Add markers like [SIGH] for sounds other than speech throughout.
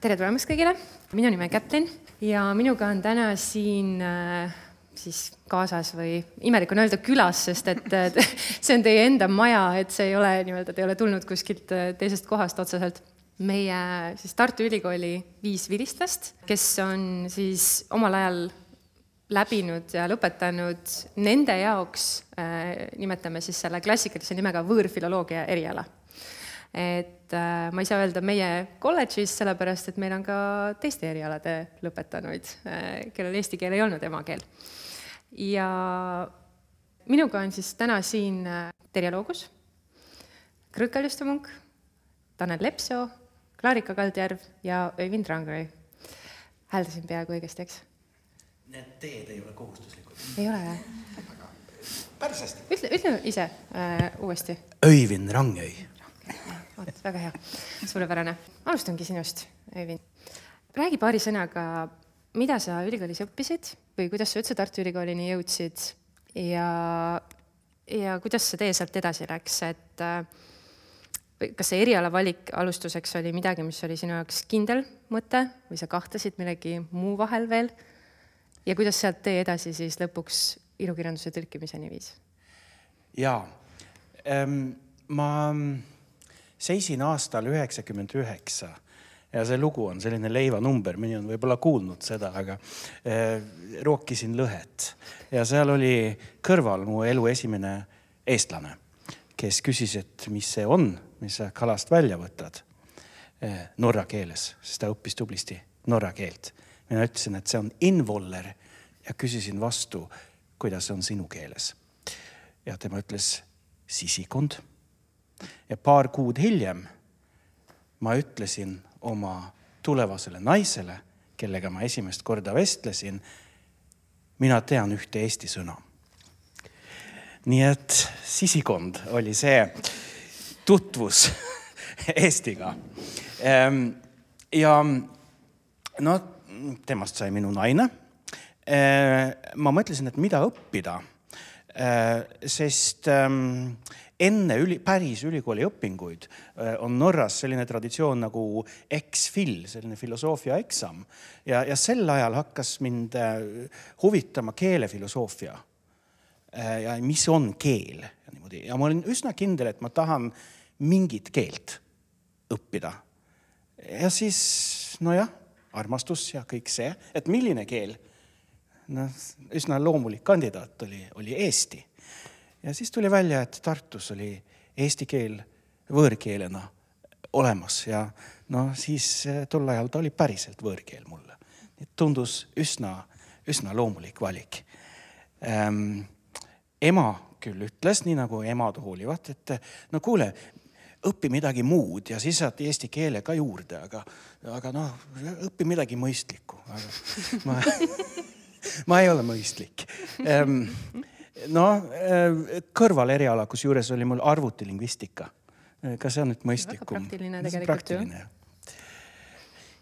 tere tulemast kõigile, minu nimi on Kätlin ja minuga on täna siin äh, siis kaasas või imelik on öelda külas, sest et [LAUGHS] see on teie enda maja, et see ei ole nii-öelda, te ei ole tulnud kuskilt äh, teisest kohast otseselt. meie siis Tartu Ülikooli viis vilistlast, kes on siis omal ajal läbinud ja lõpetanud nende jaoks äh,, nimetame siis selle klassikalise nimega võõrfiloloogia eriala et äh, ma ei saa öelda meie kolledžis, sellepärast et meil on ka teiste erialade lõpetanuid äh,, kellel eesti keel ei olnud emakeel. ja minuga on siis täna siin äh, Terje Loogus, Krõõt Kaljustamunk, Tanel Lepsoo, Klaarika Kaldjärv ja Öivind Rangri. hääldasin peaaegu õigesti, eks? Need teed ei ole kohustuslikud. ei ole või? päris hästi. ütle, ütle ise äh, uuesti. Öivind Rangöi vot, väga hea, suurepärane. alustangi sinust, Öivind. räägi paari sõnaga, mida sa ülikoolis õppisid või kuidas sa üldse Tartu Ülikoolini jõudsid ja, ja kuidas see tee sealt edasi läks, et kas see erialavalik alustuseks oli midagi, mis oli sinu jaoks kindel mõte või sa kahtlesid millegi muu vahel veel? ja kuidas sealt tee edasi siis lõpuks ilukirjanduse tõlkimiseni viis? jaa ähm,, ma seisin aastal üheksakümmend üheksa ja see lugu on selline leivanumber, mõni on võib-olla kuulnud seda, aga eh, rookisin lõhet ja seal oli kõrval mu elu esimene eestlane, kes küsis, et mis see on, mis sa kalast välja võtad eh,. norra keeles, sest ta õppis tublisti norra keelt. mina ütlesin, et see on involler ja küsisin vastu, kuidas on sinu keeles. ja tema ütles sisikond ja paar kuud hiljem ma ütlesin oma tulevasele naisele, kellega ma esimest korda vestlesin, mina tean ühte eesti sõna. nii et sisikond oli see tutvus [LAUGHS] Eestiga. Ehm, ja no temast sai minu naine. Ehm, ma mõtlesin, et mida õppida, ehm, sest enne üli, päris ülikooli õpinguid äh, on Norras selline traditsioon nagu ex-fil, selline filosoofia eksam. ja, ja sel ajal hakkas mind äh, huvitama keelefilosoofia. Äh, ja mis on keel ja niimoodi ja ma olin üsna kindel, et ma tahan mingit keelt õppida. ja siis nojah, armastus ja kõik see, et milline keel. noh, üsna loomulik kandidaat oli, oli eesti ja siis tuli välja, et Tartus oli eesti keel võõrkeelena olemas ja noh, siis eh, tol ajal ta oli päriselt võõrkeel mulle. tundus üsna, üsna loomulik valik ähm,. ema küll ütles, nii nagu emad hoolivad, et no kuule, õpi midagi muud ja siis saad eesti keele ka juurde, aga, aga noh, õpi midagi mõistlikku. ma, [LAUGHS] ma ei ole mõistlik ähm, no äh, kõrvaleriala, kusjuures oli mul arvutilingvistika. Äh, ka see on nüüd mõistlikum. praktiline tegelikult ju.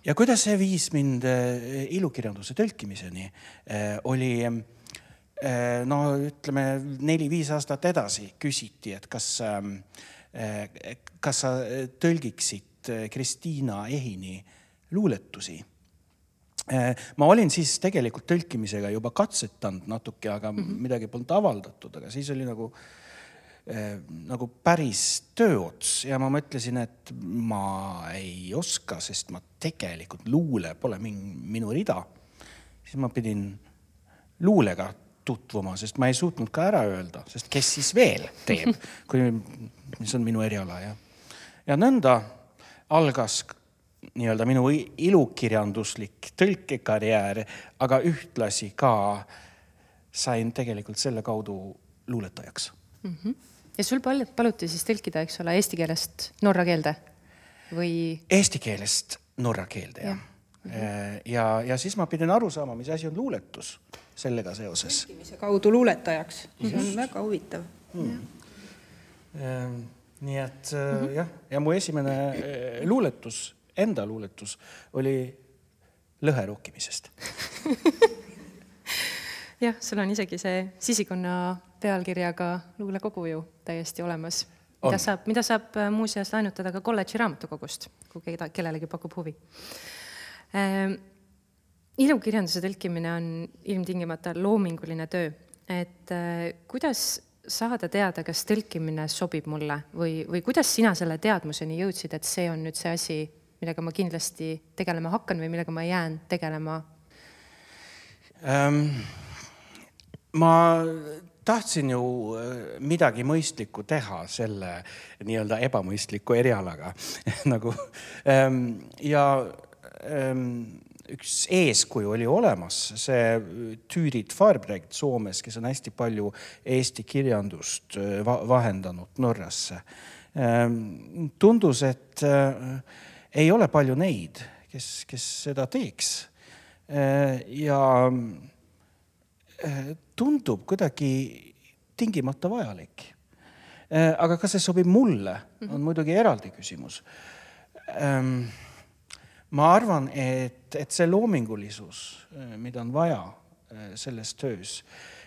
ja kuidas see viis mind äh, ilukirjanduse tõlkimiseni, oli no ütleme neli-viis aastat edasi küsiti, et kas, ähm, kas sa tõlgiksid Kristiina Ehini luuletusi ma olin siis tegelikult tõlkimisega juba katsetanud natuke, aga mm -hmm. midagi polnud avaldatud, aga siis oli nagu äh, nagu päris tööots ja ma mõtlesin, et ma ei oska, sest ma tegelikult luule pole min, minu rida. siis ma pidin luulega tutvuma, sest ma ei suutnud ka ära öelda, sest kes siis veel teeb, kui, [LAUGHS] mis on minu eriala ja, ja nõnda algas nii-öelda minu ilukirjanduslik tõlkekarjäär, aga ühtlasi ka sain tegelikult selle kaudu luuletajaks mm. -hmm. ja sul pal-, paluti siis tõlkida, eks ole, eesti keelest norra keelde või? Eesti keelest norra keelde, jah ja. Mm -hmm. ja, ja siis ma pidin aru saama, mis asi on luuletus sellega seoses. tõlkimise kaudu luuletajaks, see on väga huvitav mm.. nii et mm -hmm. jah, ja mu esimene äh, luuletus enda luuletus oli lõhe rokkimisest. [LAUGHS] Jah, sul on isegi see sisikonna pealkirjaga luulekogu ju täiesti olemas, mida saab, mida saab äh, muuseas laenutada ka kolledži raamatukogust, kui keda, kellelegi pakub huvi. Ehm, ilukirjanduse tõlkimine on ilmtingimata loominguline töö, et äh, kuidas saada teada, kas tõlkimine sobib mulle või, või kuidas sina selle teadmuseni jõudsid, et see on nüüd see asi, millega ma kindlasti tegelema hakkan või millega ma jään tegelema ähm,? ma tahtsin ju äh, midagi mõistlikku teha selle nii-öelda ebamõistliku erialaga [LAUGHS] nagu ähm, ja ähm, üks eeskuju oli olemas, see Tüürit Farbregd Soomes, kes on hästi palju Eesti kirjandust äh, vahendanud Norrasse. Ähm, tundus, et äh, ei ole palju neid, kes, kes seda teeks. Äh, ja tundub kuidagi tingimata vajalik. aga kas see sobib mulle, on mhm. muidugi eraldi küsimus ähm, ma arvan, et, et see loomingulisus, mida on vaja selles töös,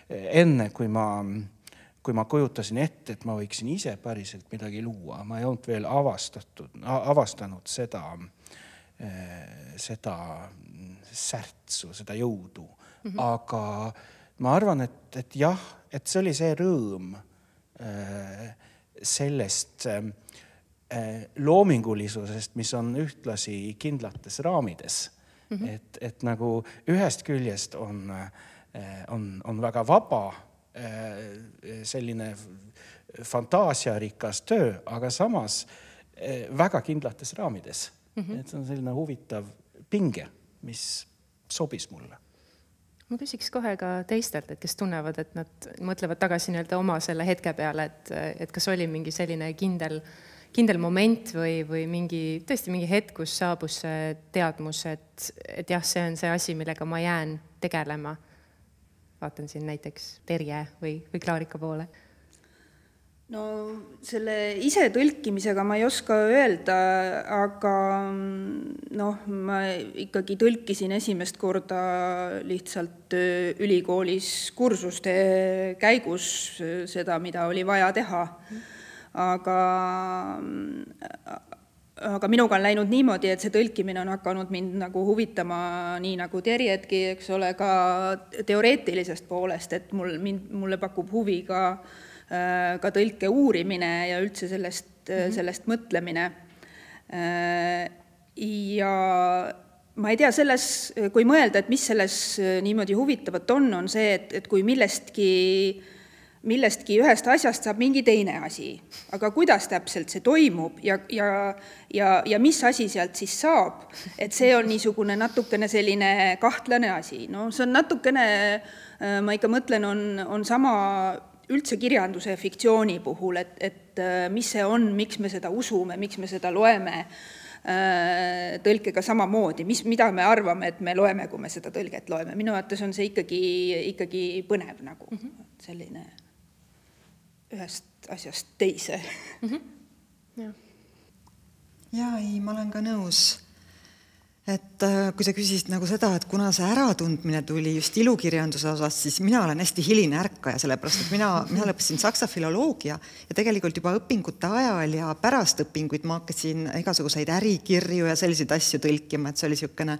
enne kui ma, kui ma kujutasin ette, et ma võiksin ise päriselt midagi luua, ma ei olnud veel avastatud, avastanud seda, seda särtsu, seda jõudu mm. -hmm. aga ma arvan, et, et jah, et see oli see rõõm sellest äh, Eh, loomingulisusest, mis on ühtlasi kindlates raamides mm. -hmm. et, et nagu ühest küljest on, eh, on, on väga vaba eh, selline fantaasiarikas töö, aga samas väga kindlates raamides mm. -hmm. et see on selline huvitav pinge, mis sobis mulle ma küsiks kohe ka teistelt, et kes tunnevad, et nad mõtlevad tagasi nii-öelda oma selle hetke peale, et, et kas oli mingi selline kindel äh, kindel moment või, või mingi, tõesti mingi hetk, kus saabus see teadmus, et, et jah, see on see asi, millega ma jään tegelema. Vaatan siin näiteks Terje või, või Klaarika poole. no selle isetõlkimisega ma ei oska öelda, aga noh, ma ikkagi tõlkisin esimest korda lihtsalt ülikoolis kursuste käigus seda, mida oli vaja teha mm aga aga minuga on läinud niimoodi, et see tõlkimine on hakanud mind nagu huvitama, nii nagu Terjetki, eks ole, ka teoreetilisest poolest, et mul, mind, mulle pakub huvi ka, ka tõlke uurimine ja üldse sellest mm, -hmm. sellest mõtlemine. ja ma ei tea, selles, kui mõelda, et mis selles niimoodi huvitavat on, on see, et, et kui millestki millestki ühest asjast saab mingi teine asi, aga kuidas täpselt see toimub ja, ja, ja, ja mis asi sealt siis saab, et see on niisugune natukene selline kahtlane asi, no see on natukene, äh, ma ikka mõtlen, on, on sama üldse kirjanduse fiktsiooni puhul, et, et äh, mis see on, miks me seda usume, miks me seda loeme, äh, tõlkega samamoodi, mis, mida me arvame, et me loeme, kui me seda tõlget loeme, minu arvates on see ikkagi, ikkagi põnev nagu. Mm -hmm. selline ühest asjast teise mm. -hmm. ja. ja ei, ma olen ka nõus. et äh, kui sa küsisid nagu seda, et kuna see äratundmine tuli just ilukirjanduse osas, siis mina olen hästi hiline ärkaja, sellepärast et mina, mina lõpetasin saksa filoloogia ja tegelikult juba õpingute ajal ja pärast õpinguid ma hakkasin igasuguseid ärikirju ja selliseid asju tõlkima, et see oli niisugune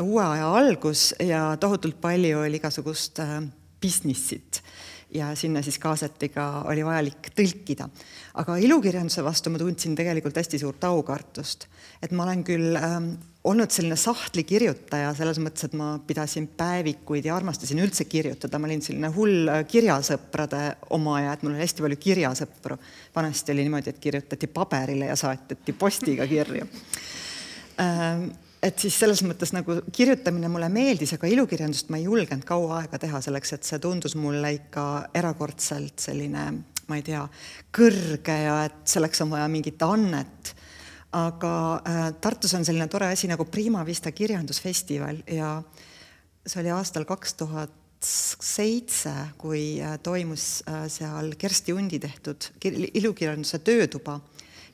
uue aja algus ja tohutult palju oli igasugust äh, business'it ja sinna siis kaasetiga oli vajalik tõlkida. aga ilukirjanduse vastu ma tundsin tegelikult hästi suurt aukartust. et ma olen küll ähm, olnud selline sahtlikirjutaja selles mõttes, et ma pidasin päevikuid ja armastasin üldse kirjutada, ma olin selline hull äh, kirjasõprade omaja, et mul oli hästi palju kirjasõpru. vanasti oli niimoodi, et kirjutati paberile ja saateti postiga kirju ähm, et siis selles mõttes nagu kirjutamine mulle meeldis, aga ilukirjandust ma ei julgenud kaua aega teha selleks, et see tundus mulle ikka erakordselt selline, ma ei tea, kõrge ja et selleks on vaja mingit annet. aga äh, Tartus on selline tore asi nagu Prima Vista kirjandusfestival ja see oli aastal kaks tuhat seitse, kui äh, toimus äh, seal Kersti Undi tehtud ilukirjanduse töötuba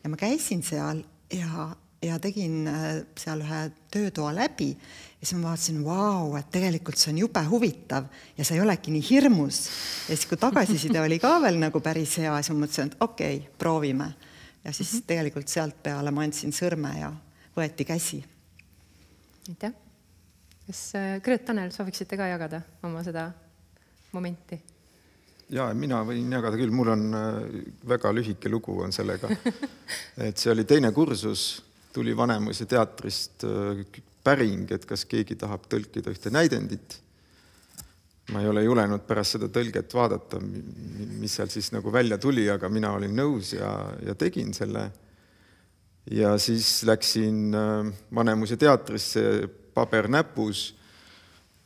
ja ma käisin seal ja ja tegin äh, seal ühe töötoa läbi ja siis ma vaatasin, vau, et tegelikult see on jube huvitav ja see ei olegi nii hirmus. ja siis, kui tagasiside oli ka veel nagu päris hea, siis ma mõtlesin, et okei okay,, proovime. ja siis mm -hmm. tegelikult sealt peale ma andsin sõrme ja võeti käsi. aitäh kas Gröt, Tanel, sooviksite ka jagada oma seda momenti? jaa, mina võin jagada küll, mul on väga lühike lugu on sellega. [LAUGHS] et see oli teine kursus, tuli Vanemuise teatrist päring, et kas keegi tahab tõlkida ühte näidendit ma ei ole julenud pärast seda tõlget vaadata, mis seal siis nagu välja tuli, aga mina olin nõus ja, ja tegin selle. ja siis läksin äh, Vanemuise teatrisse, paber näpus.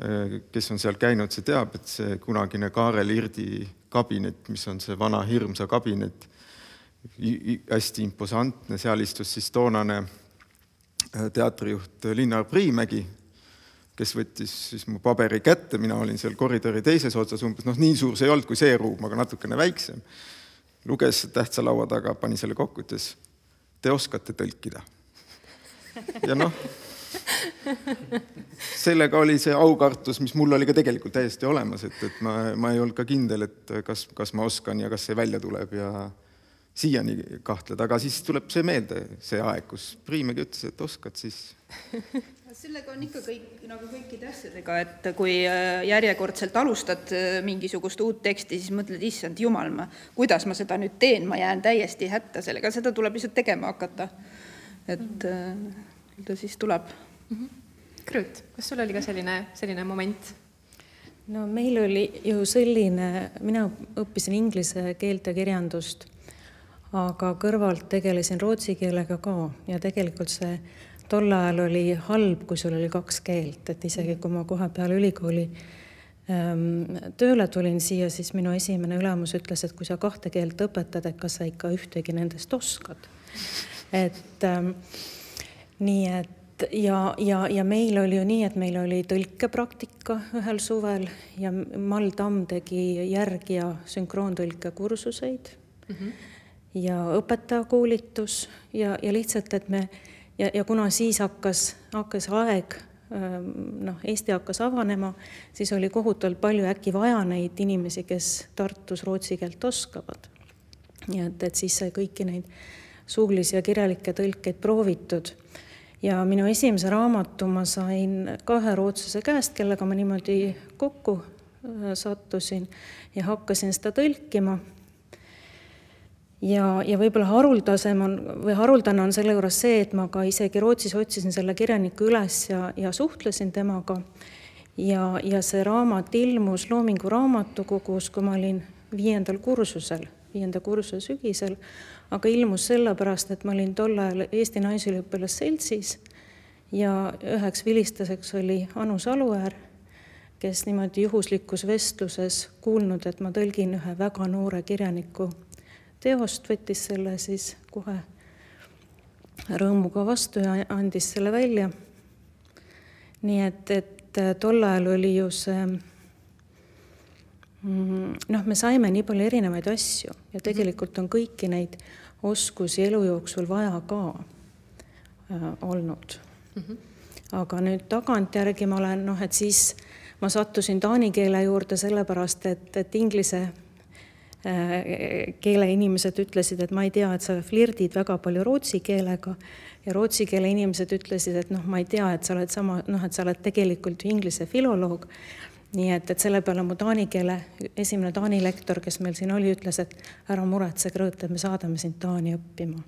Äh, kes on seal käinud, see teab, et see kunagine Kaarel Irdi kabinet, mis on see vana hirmsa kabinet, hästi imposantne, seal istus siis toonane äh, teatrijuht Linnar Priimägi kes võttis siis mu paberi kätte, mina olin seal koridori teises otsas umbes, noh, nii suur see ei olnud kui see ruum, aga natukene väiksem. luges tähtsa laua taga, pani selle kokku, ütles, te oskate tõlkida. [LAUGHS] ja noh, sellega oli see aukartus, mis mul oli ka tegelikult täiesti olemas, et, et ma, ma ei olnud ka kindel, et kas, kas ma oskan ja kas see välja tuleb ja siiani kahtled, aga siis tuleb see meelde, see aeg, kus Priimägi ütles, et oskad, siis [LAUGHS] sellega on ikka kõik nagu kõikide asjadega, et kui äh, järjekordselt alustad äh, mingisugust uut teksti, siis mõtled, issand jumal, ma, kuidas ma seda nüüd teen, ma jään täiesti hätta sellega, seda tuleb lihtsalt tegema hakata. et äh, küll ta siis tuleb mm. -hmm. Krüüt, kas sul oli ka selline, selline moment? no meil oli ju selline, mina õppisin inglise keelt ja kirjandust, aga kõrvalt tegelesin rootsi keelega ka ja tegelikult see tol ajal oli halb, kui sul oli kaks keelt, et isegi kui ma kohe peale ülikooli ähm, tööle tulin siia, siis minu esimene ülemus ütles, et kui sa kahte keelt õpetad, et kas sa ikka ühtegi nendest oskad. et ähm, nii, et ja, ja, ja meil oli ju nii, et meil oli tõlkepraktika ühel suvel ja Mall Tamm tegi järg- ja sünkroontõlke kursuseid mm -hmm. Ja õpetajakoolitus ja, ja lihtsalt, et me ja, ja kuna siis hakkas, hakkas aeg ähm, noh, Eesti hakkas avanema, siis oli kohutavalt palju äkki vaja neid inimesi, kes Tartus rootsi keelt oskavad. nii et, et siis sai kõiki neid suulisi ja kirjalikke tõlkeid proovitud. ja minu esimese raamatu ma sain ka ühe rootslase käest, kellega ma niimoodi kokku äh, sattusin ja hakkasin seda tõlkima ja, ja võib-olla haruldasem on või haruldane on selle juures see, et ma ka isegi Rootsis otsisin selle kirjaniku üles ja, ja suhtlesin temaga. ja, ja see raamat ilmus Loomingu Raamatukogus, kui ma olin viiendal kursusel, viienda kursuse sügisel, aga ilmus sellepärast, et ma olin tol ajal Eesti Naisüliõpilasseltsis ja üheks vilistuseks oli Anu Saluäär, kes niimoodi juhuslikus vestluses kuulnud, et ma tõlgin ühe väga noore kirjaniku teost, võttis selle siis kohe rõõmuga vastu ja andis selle välja. nii et, et tol ajal oli ju see mm, noh, me saime nii palju erinevaid asju ja tegelikult on kõiki neid oskusi elu jooksul vaja ka äh, olnud mm. -hmm. aga nüüd tagantjärgi ma olen noh, et siis ma sattusin taani keele juurde sellepärast, et, et inglise Äh, keeleinimesed ütlesid, et ma ei tea, et sa flirdid väga palju rootsi keelega ja rootsi keele inimesed ütlesid, et noh, ma ei tea, et sa oled sama, noh, et sa oled tegelikult ju inglise filoloog. nii et, et selle peale mu taani keele esimene taani lektor, kes meil siin oli, ütles, et ära muretse, Krõõt, et me saadame sind Taani õppima.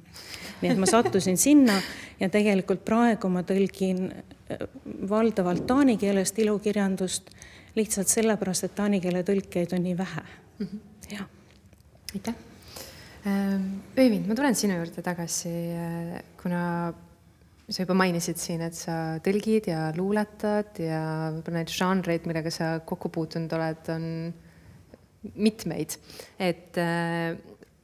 nii et ma sattusin sinna ja tegelikult praegu ma tõlgin äh, valdavalt taani keelest ilukirjandust lihtsalt sellepärast, et taani keele tõlkeid on nii vähe. -hmm. jah aitäh. Ähm, ma tulen sinu juurde tagasi, äh, kuna sa juba mainisid siin, et sa tõlgid ja luuletad ja võib-olla neid žanreid, millega sa kokku puutunud oled, on mitmeid. et äh,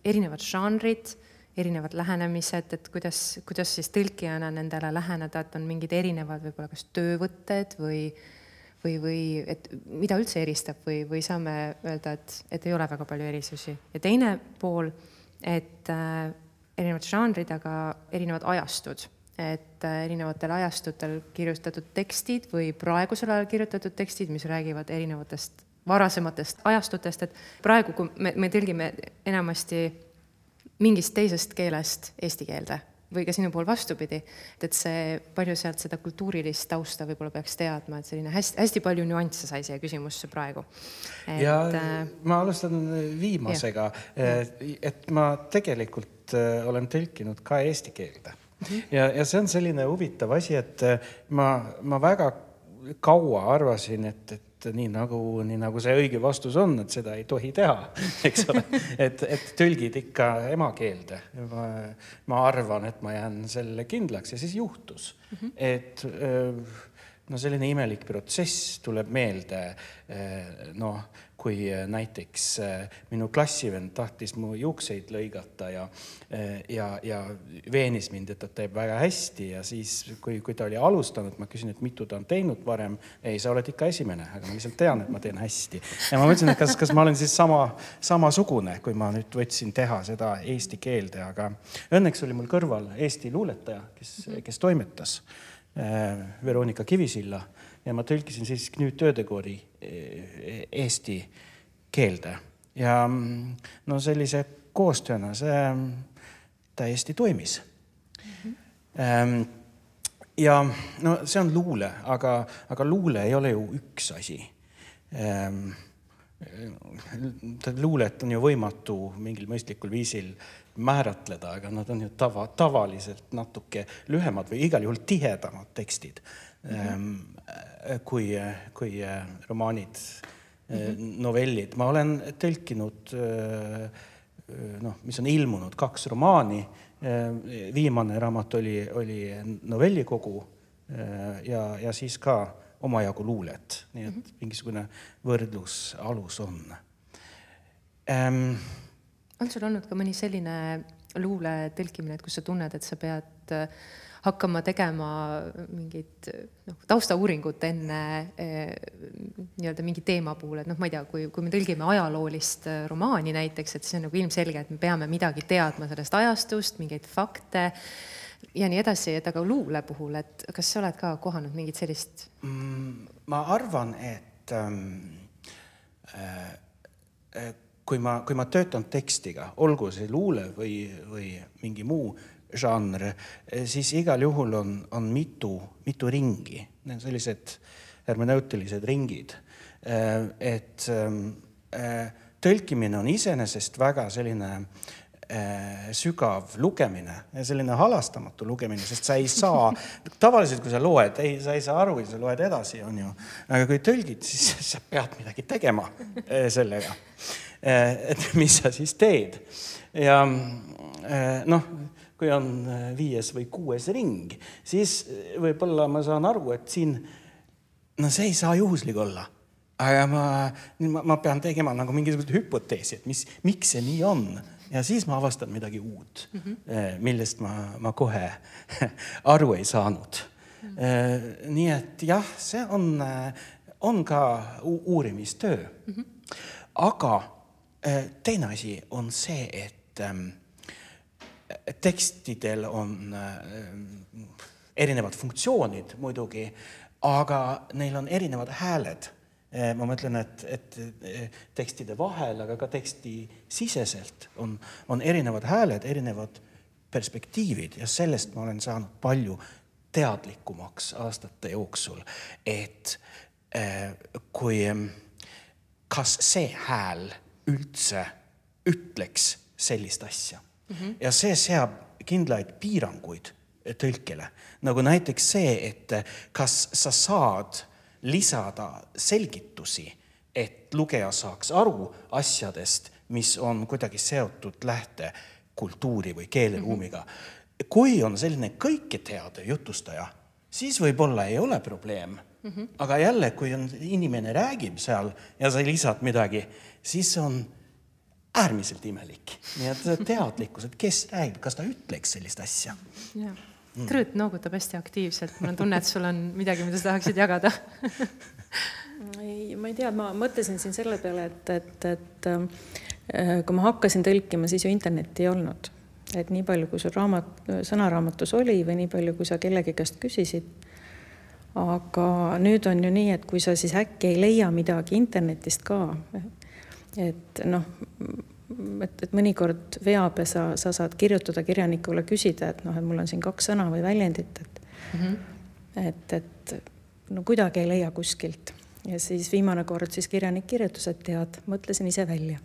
erinevad žanrid, erinevad lähenemised, et kuidas, kuidas siis tõlkijana nendele läheneda, et on mingid erinevad võib-olla kas töövõtted või või, või et mida üldse eristab või, või saame öelda, et, et ei ole väga palju erisusi. ja teine pool, et äh, erinevad žanrid, aga erinevad ajastud, et äh, erinevatel ajastutel kirjutatud tekstid või praegusel ajal kirjutatud tekstid, mis räägivad erinevatest varasematest ajastutest, et praegu, kui me, me tõlgime enamasti mingist teisest keelest eesti keelde või ka sinu puhul vastupidi, et, et see, palju sealt seda kultuurilist tausta võib-olla peaks teadma, et selline hästi, hästi palju nüansse sai siia küsimusse praegu. ja äh, ma alustan viimasega, et ma tegelikult äh, olen tõlkinud ka eesti keelde. -hmm. ja, ja see on selline huvitav asi, et äh, ma, ma väga kaua arvasin, et, et et nii nagu, nii nagu see õige vastus on, et seda ei tohi teha, [LAUGHS] eks ole. et, et tõlgid ikka emakeelde. ma arvan, et ma jään sellele kindlaks ja siis juhtus mm, -hmm. et no selline imelik protsess tuleb meelde. noh kui äh, näiteks äh, minu klassivend tahtis mu juukseid lõigata ja, äh, ja, ja veenis mind, et ta teeb väga hästi ja siis, kui, kui ta oli alustanud, ma küsin, et mitu ta on teinud varem. ei, sa oled ikka esimene, aga ma lihtsalt tean, et ma teen hästi. ja ma mõtlesin, et kas, kas ma olen siis sama, samasugune, kui ma nüüd võtsin teha seda eesti keelde, aga õnneks oli mul kõrval Eesti luuletaja, kes, kes toimetas Veronika Kivisilla ja ma tõlkisin siis Knut Ödegori eh, eesti keelde ja mm, no sellise koostööna see mm, täiesti toimis mm. -hmm. ja no see on luule, aga, aga luule ei ole ju üks asi ehm, luulet on ju võimatu mingil mõistlikul viisil määratleda, aga nad on ju tava, tavaliselt natuke lühemad või igal juhul tihedamad tekstid kui, kui äh, romaanid mm, -hmm. novellid. ma olen tõlkinud noh, mis on ilmunud, kaks romaani. viimane raamat oli, oli novellikogu ja, ja siis ka omajagu luulet, nii et -hmm. mingisugune võrdlusalus on ähm,. on sul olnud ka mõni selline luule tõlkimine, et kus sa tunned, et sa pead äh, hakkama tegema mingit noh, taustauuringut enne eh, nii-öelda mingi teema puhul, et noh, ma ei tea, kui, kui me tõlgime ajaloolist eh, romaani näiteks, et siis on nagu ilmselge, et me peame midagi teadma sellest ajastust, mingeid fakte ja nii edasi, et aga luule puhul, et kas sa oled ka kohanud mingit sellist mm,? ma arvan, et ähm, äh, kui ma, kui ma töötan tekstiga, olgu see luule või, või mingi muu žanr, siis igal juhul on, on mitu, mitu ringi, need on sellised hermeneutilised ringid. et tõlkimine on iseenesest väga selline sügav lugemine ja selline halastamatu lugemine, sest sa ei saa, [LAUGHS] tavaliselt kui sa loed, ei, sa ei saa aru ja sa loed edasi, on ju. aga kui tõlgid, siis [LAUGHS] sa pead midagi tegema sellega. et mis sa siis teed ja noh kui on äh, viies või kuues ring, siis äh, võib-olla ma saan aru, et siin, no see ei saa juhuslik olla. aga ma, ma, ma pean tegema nagu mingisuguse hüpoteesi, et mis, miks see nii on ja siis ma avastan midagi uut mm, -hmm. millest ma, ma kohe [LAUGHS] aru ei saanud mm. -hmm. nii et jah, see on, on ka uurimistöö mm. -hmm. aga teine asi on see, et ähm, tekstidel on äh, erinevad funktsioonid muidugi, aga neil on erinevad hääled. Äh, ma mõtlen, et, et äh, tekstide vahel, aga ka tekstisiseselt on, on erinevad hääled, erinevad perspektiivid ja sellest ma olen saanud palju teadlikumaks aastate jooksul, et kui, kas see hääl üldse ütleks sellist asja mm. -hmm. ja see seab kindlaid piiranguid tõlkele, nagu näiteks see, et kas sa saad lisada selgitusi, et lugeja saaks aru asjadest, mis on kuidagi seotud lähtekultuuri või keeleruumiga mm. -hmm. kui on selline kõike teadev jutustaja, siis võib-olla ei ole probleem mm. -hmm. aga jälle, kui on inimene räägib seal ja sa lisad midagi, siis on äärmiselt imelik. nii et teadlikkus, et kes räägib, kas ta ütleks sellist asja. jah, Trõõt noogutab hästi aktiivselt, mul on tunne, et sul on midagi, mida sa tahaksid jagada [LAUGHS] ei, ma ei tea, ma mõtlesin siin selle peale, et, et, et äh, kui ma hakkasin tõlkima, siis ju internetti ei olnud. et nii palju, kui sul raamat, sõnaraamatus oli või nii palju, kui sa kellegi käest küsisid. aga nüüd on ju nii, et kui sa siis äkki ei leia midagi internetist ka, et noh, et, et mõnikord veab ja sa, sa saad kirjutada kirjanikule, küsida, et noh, et mul on siin kaks sõna või väljendit, et mm, -hmm. et, et no kuidagi ei leia kuskilt. ja siis viimane kord siis kirjanik kirjutas, et tead, mõtlesin ise välja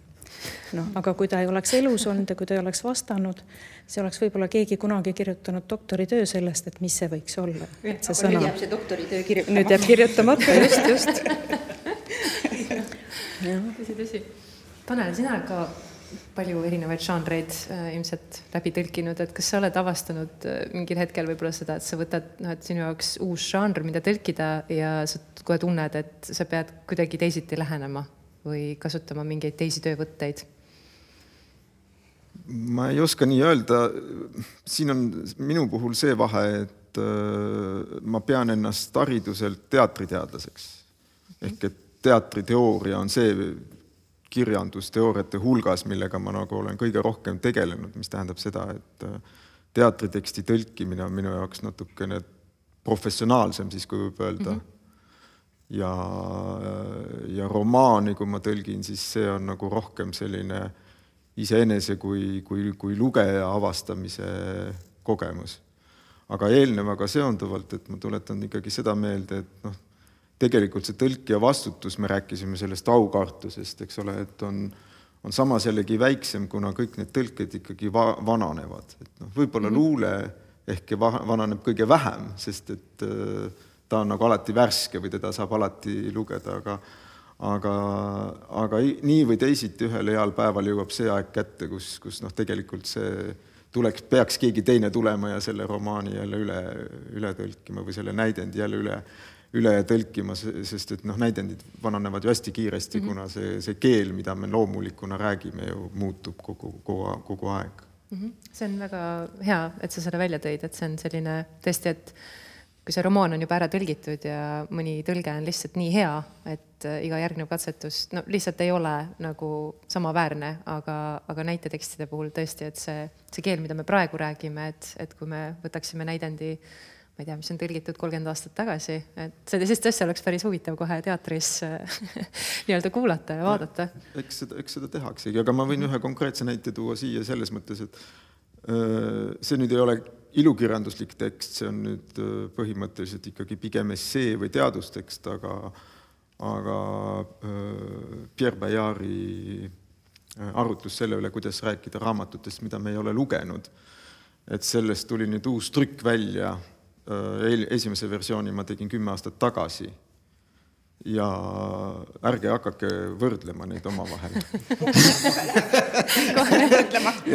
noh, aga kui ta ei oleks elus olnud ja kui ta ei oleks vastanud, siis oleks võib-olla keegi kunagi kirjutanud doktoritöö sellest, et mis see võiks olla. nüüd jääb see doktoritöö kirjutamata. nüüd jääb kirjutamata, just, just [LAUGHS] [LAUGHS] tõsi, tõsi. Tanel, sina ka palju erinevaid žanreid äh, ilmselt läbi tõlkinud, et kas sa oled avastanud äh, mingil hetkel võib-olla seda, et sa võtad, noh, et sinu jaoks uus žanr, mida tõlkida ja sa kohe tunned, et sa pead kuidagi teisiti lähenema või kasutama mingeid teisi töövõtteid? ma ei oska nii öelda. siin on minu puhul see vahe, et äh, ma pean ennast hariduselt teatriteadlaseks ehk et teatriteooria on see kirjandusteooriate hulgas, millega ma nagu olen kõige rohkem tegelenud, mis tähendab seda, et äh, teatriteksti tõlkimine on minu jaoks natukene professionaalsem siis, kui võib öelda mm. -hmm. ja, ja romaani, kui ma tõlgin, siis see on nagu rohkem selline iseenese kui, kui, kui lugeja avastamise kogemus. aga eelnevaga seonduvalt, et ma tuletan ikkagi seda meelde, et noh, tegelikult see tõlkija vastutus, me rääkisime sellest aukartusest, eks ole, et on, on samas jällegi väiksem, kuna kõik need tõlked ikkagi va vananevad, et noh, võib-olla mm -hmm. luule ehk va vananeb kõige vähem, sest et äh, ta on nagu alati värske või teda saab alati lugeda, aga aga, aga nii või teisiti ühel heal päeval jõuab see aeg kätte, kus, kus noh, tegelikult see tuleks, peaks keegi teine tulema ja selle romaani jälle üle, üle tõlkima või selle näidendi jälle üle üle tõlkima, sest et noh, näidendid vananevad ju hästi kiiresti mm, -hmm. kuna see, see keel, mida me loomulikuna räägime ju muutub kogu, kogu, kogu aeg mm. -hmm. see on väga hea, et sa selle välja tõid, et see on selline tõesti, et kui see romaan on juba ära tõlgitud ja mõni tõlge on lihtsalt nii hea, et äh, iga järgnev katsetus no lihtsalt ei ole nagu samaväärne, aga, aga näitetekstide puhul tõesti, et see, see keel, mida me praegu räägime, et, et kui me võtaksime näidendi ma ei tea, mis on tõlgitud kolmkümmend aastat tagasi, et sellist asja oleks päris huvitav kohe teatris [LAUGHS] nii-öelda kuulata ja vaadata. eks seda, eks seda tehaksegi, aga ma võin ühe konkreetse näite tuua siia selles mõttes, et see nüüd ei ole ilukirjanduslik tekst, see on nüüd põhimõtteliselt ikkagi pigem essee või teadustekst, aga aga Pierre Bayardi arutlus selle üle, kuidas rääkida raamatutest, mida me ei ole lugenud, et sellest tuli nüüd uus trükk välja esimese versiooni ma tegin kümme aastat tagasi. ja ärge hakake võrdlema neid omavahel [LAUGHS]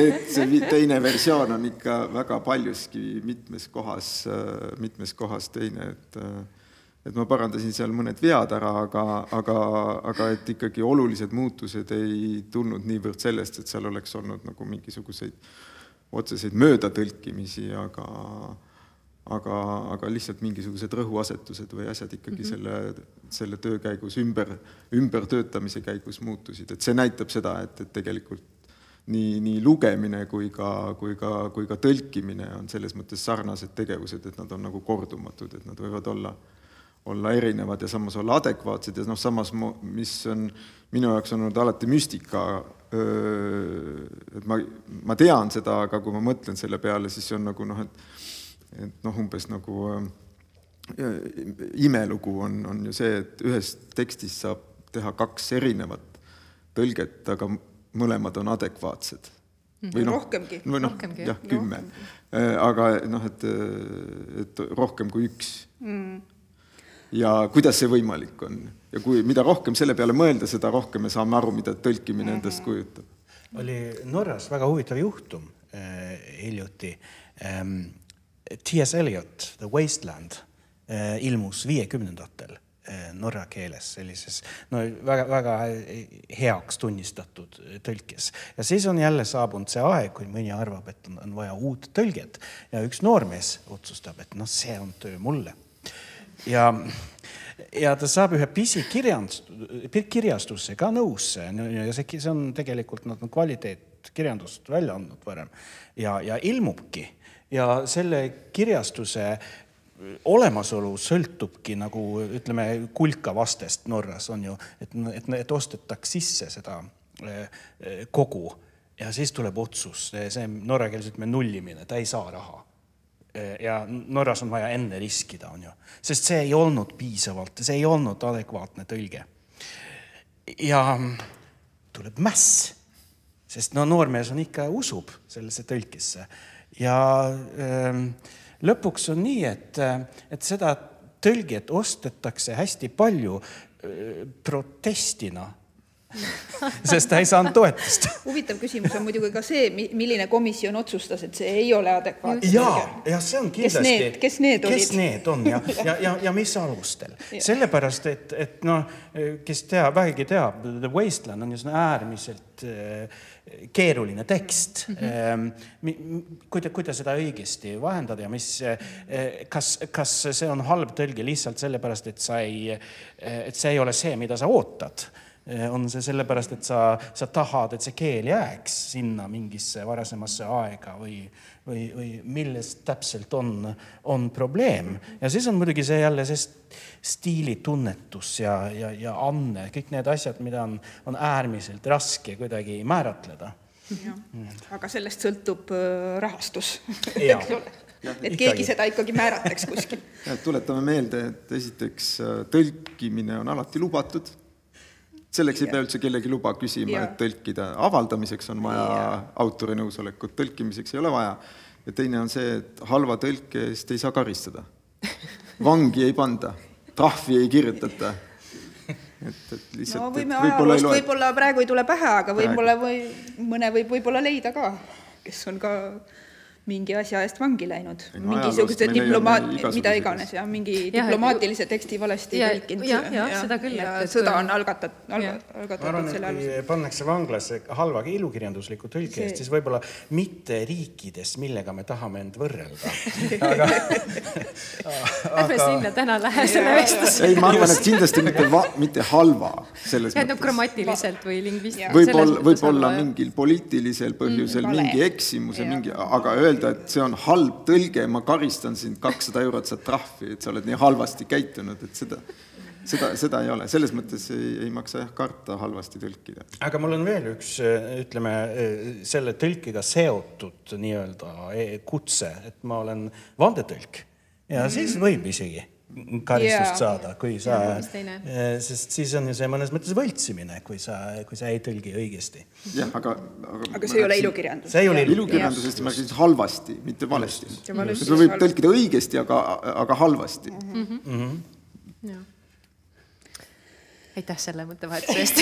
et see teine versioon on ikka väga paljuski mitmes kohas, äh, mitmes kohas teine, et äh, et ma parandasin seal mõned vead ära, aga, aga, aga et ikkagi olulised muutused ei tulnud niivõrd sellest, et seal oleks olnud nagu mingisuguseid otseseid möödatõlkimisi, aga aga, aga lihtsalt mingisugused rõhuasetused või asjad ikkagi mm -hmm. selle, selle töö käigus ümber, ümbertöötamise käigus muutusid, et see näitab seda, et, et tegelikult nii, nii lugemine kui ka, kui ka, kui ka tõlkimine on selles mõttes sarnased tegevused, et nad on nagu kordumatud, et nad võivad olla, olla erinevad ja samas olla adekvaatsed ja noh, samas mis on minu jaoks olnud alati müstika, et ma, ma tean seda, aga kui ma mõtlen selle peale, siis see on nagu noh, et et noh, umbes nagu äh, imelugu on, on ju see, et ühest tekstist saab teha kaks erinevat tõlget, aga mõlemad on adekvaatsed. Mhm. või noh, rohkemgi. või noh, jah, kümme. Äh, aga noh, et, et rohkem kui üks mm. ja kuidas see võimalik on ja kui, mida rohkem selle peale mõelda, seda rohkem me saame aru, mida tõlkimine mm -hmm. endast kujutab. oli Norras väga huvitav juhtum äh, hiljuti ähm, T.S. Eliot, The Wasteland eh, ilmus viiekümnendatel eh, norra keeles sellises no väga-väga heaks tunnistatud tõlkes. ja siis on jälle saabunud see aeg, kui mõni arvab, et on, on vaja uut tõlget ja üks noormees otsustab, et noh, see on töö mulle. ja, ja ta saab ühe pisikirjandus, kirjastuse ka nõusse ja see, see on tegelikult nad on kvaliteetkirjandust välja andnud varem. Ja, ja ilmubki. Ja selle kirjastuse olemasolu sõltubki nagu ütleme, kulkavastest Norras on ju, et, et, et ostetaks sisse seda kogu. Ja siis tuleb otsus, see norrakeeles ütleme nullimine, ta ei saa raha. Ja Norras on vaja enne riskida, on ju, sest see ei olnud piisavalt, see ei olnud adekvaatne tõlge. ja tuleb mäss, sest no noormees on ikka, usub sellesse tõlkesse ja äh, lõpuks on nii, et, et seda tõlget ostetakse hästi palju äh, protestina [LAUGHS] sest ta ei saanud toetust. [LAUGHS] huvitav küsimus on muidugi ka see, milline komisjon otsustas, et see ei ole adekvaatne. ja, ja see on kindlasti. kes need kes need on ja, [LAUGHS] ja, ja, ja mis alustel sellepärast, et, et noh, kes teab, vähegi teab, The Wasteland on ju äärmiselt äh, keeruline tekst mm. -hmm. kui te, kui te seda õigesti vahendada ja mis, eh, kas, kas see on halb tõlge lihtsalt sellepärast, et sa ei, eh, et see ei ole see, mida sa ootad? Eh, on see sellepärast, et sa, sa tahad, et see keel jääks sinna mingisse varasemasse aega või, või, või milles täpselt on, on probleem. ja siis on muidugi see jälle see stiilitunnetus ja, ja, ja anne, kõik need asjad, mida on, on äärmiselt raske kuidagi määratleda. aga sellest sõltub äh, rahastus [LAUGHS] eks ole et keegi ikkagi. seda ikkagi määratleks kuskil. [LAUGHS] tuletame meelde, et esiteks äh, tõlkimine on alati lubatud. Selleks ei pea üldse kellegi luba küsima, et tõlkida. avaldamiseks on vaja ja. autori nõusolekut, tõlkimiseks ei ole vaja. ja teine on see, et halva tõlke eest ei saa karistada. [LAUGHS] vangi ei panda trahvi ei kirjutata. et, et lihtsalt no võime ajaloost võib-olla praegu ei tule pähe, aga võib-olla või mõne võib võib-olla leida ka, kes on ka mingi asja eest vangi läinud, mingisuguse diplomaat, mida iganes ja mingi ja, diplomaatilise teksti valesti tõlkinud. jah, jah, seda küll. sõda on algatat-, algatatud arvan, selle alusel. pannakse vanglasse halva ilukirjandusliku tõlke eest, siis võib-olla mitte riikides, millega me tahame end võrrelda. [LAUGHS] aga [LAUGHS] Lähme sinna täna lähe selle vestluse. ei, ma arvan, et kindlasti mitte, mitte halva selles [LAUGHS] mõttes. grammatiliselt või lingvistiliselt. võib-olla, võib-olla mingil poliitilisel põhjusel mm, mingi eksimuse, mingi, aga öelda öelda, et see on halb tõlge, ma karistan sind kakssada eurot, saad trahvi, et sa oled nii halvasti käitunud, et seda, seda, seda ei ole, selles mõttes ei, ei maksa jah karta halvasti tõlkida. aga mul on veel üks, ütleme selle tõlkiga seotud nii-öelda e, kutse, et ma olen vandetõlk. Ja siis võib isegi karistust yeah. saada, kui sa, eh, sest siis on ju see mõnes mõttes võltsimine, kui sa, kui sa ei tõlgi õigesti. jah, aga, aga. aga see ei ole ilukirjandus. see ei ole ilukirjandusest, ma rääkisin halvasti, mitte valesti. seda võib tõlkida õigesti, aga, aga halvasti mm. -hmm. Mm -hmm aitäh selle mõttevahetuse eest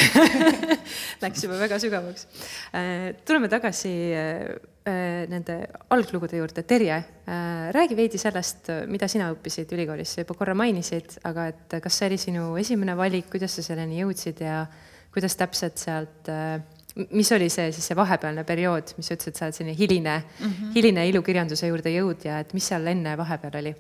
[LAUGHS] Läks juba väga sügavaks. Äh, tuleme tagasi äh, äh, nende alglugude juurde. Terje, räägi veidi sellest, mida sina õppisid ülikoolis, sa juba korra mainisid, aga et kas see oli sinu esimene valik, kuidas sa selleni jõudsid ja kuidas täpselt sealt mis oli see siis see vahepealne periood, mis sa ütlesid, sa oled selline hiline mm, -hmm. hiline ilukirjanduse juurde jõudja, et mis seal enne vahepeal oli?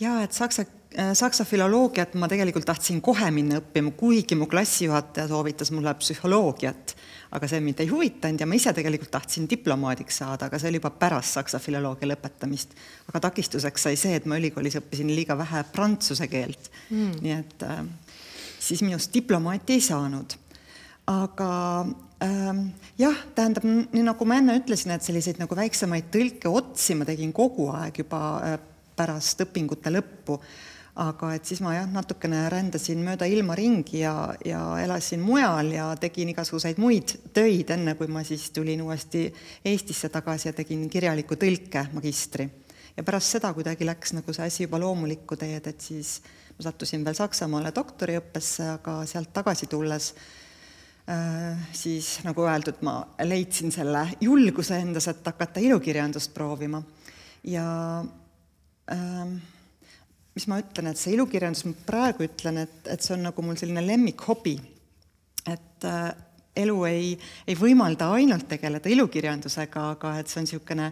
ja et saksa, äh, saksa filoloogiat ma tegelikult tahtsin kohe minna õppima, kuigi mu klassijuhataja soovitas mulle psühholoogiat, aga see mind ei huvitanud ja ma ise tegelikult tahtsin diplomaadiks saada, aga see oli juba pärast saksa filoloogia lõpetamist. aga takistuseks sai see, et ma ülikoolis õppisin liiga vähe prantsuse keelt mm., nii et äh, siis minust diplomaati ei saanud. aga ähm, jah, tähendab, nii nagu ma enne ütlesin, et selliseid nagu väiksemaid tõlkeotsi ma tegin kogu aeg juba äh, pärast õpingute lõppu. Aga et siis ma jah, natukene rändasin mööda ilma ringi ja, ja elasin mujal ja tegin igasuguseid muid töid, enne kui ma siis tulin uuesti Eestisse tagasi ja tegin kirjaliku tõlke magistri. ja pärast seda kuidagi läks nagu see asi juba loomulikku teed, et siis ma sattusin veel Saksamaale doktoriõppesse, aga sealt tagasi tulles äh, siis nagu öeldud, ma leidsin selle julguse endas, et hakata ilukirjandust proovima. ja Ähm, mis ma ütlen, et see ilukirjandus, ma praegu ütlen, et, et see on nagu mul selline lemmikhobi. et äh, elu ei, ei võimalda ainult tegeleda ilukirjandusega, aga et see on niisugune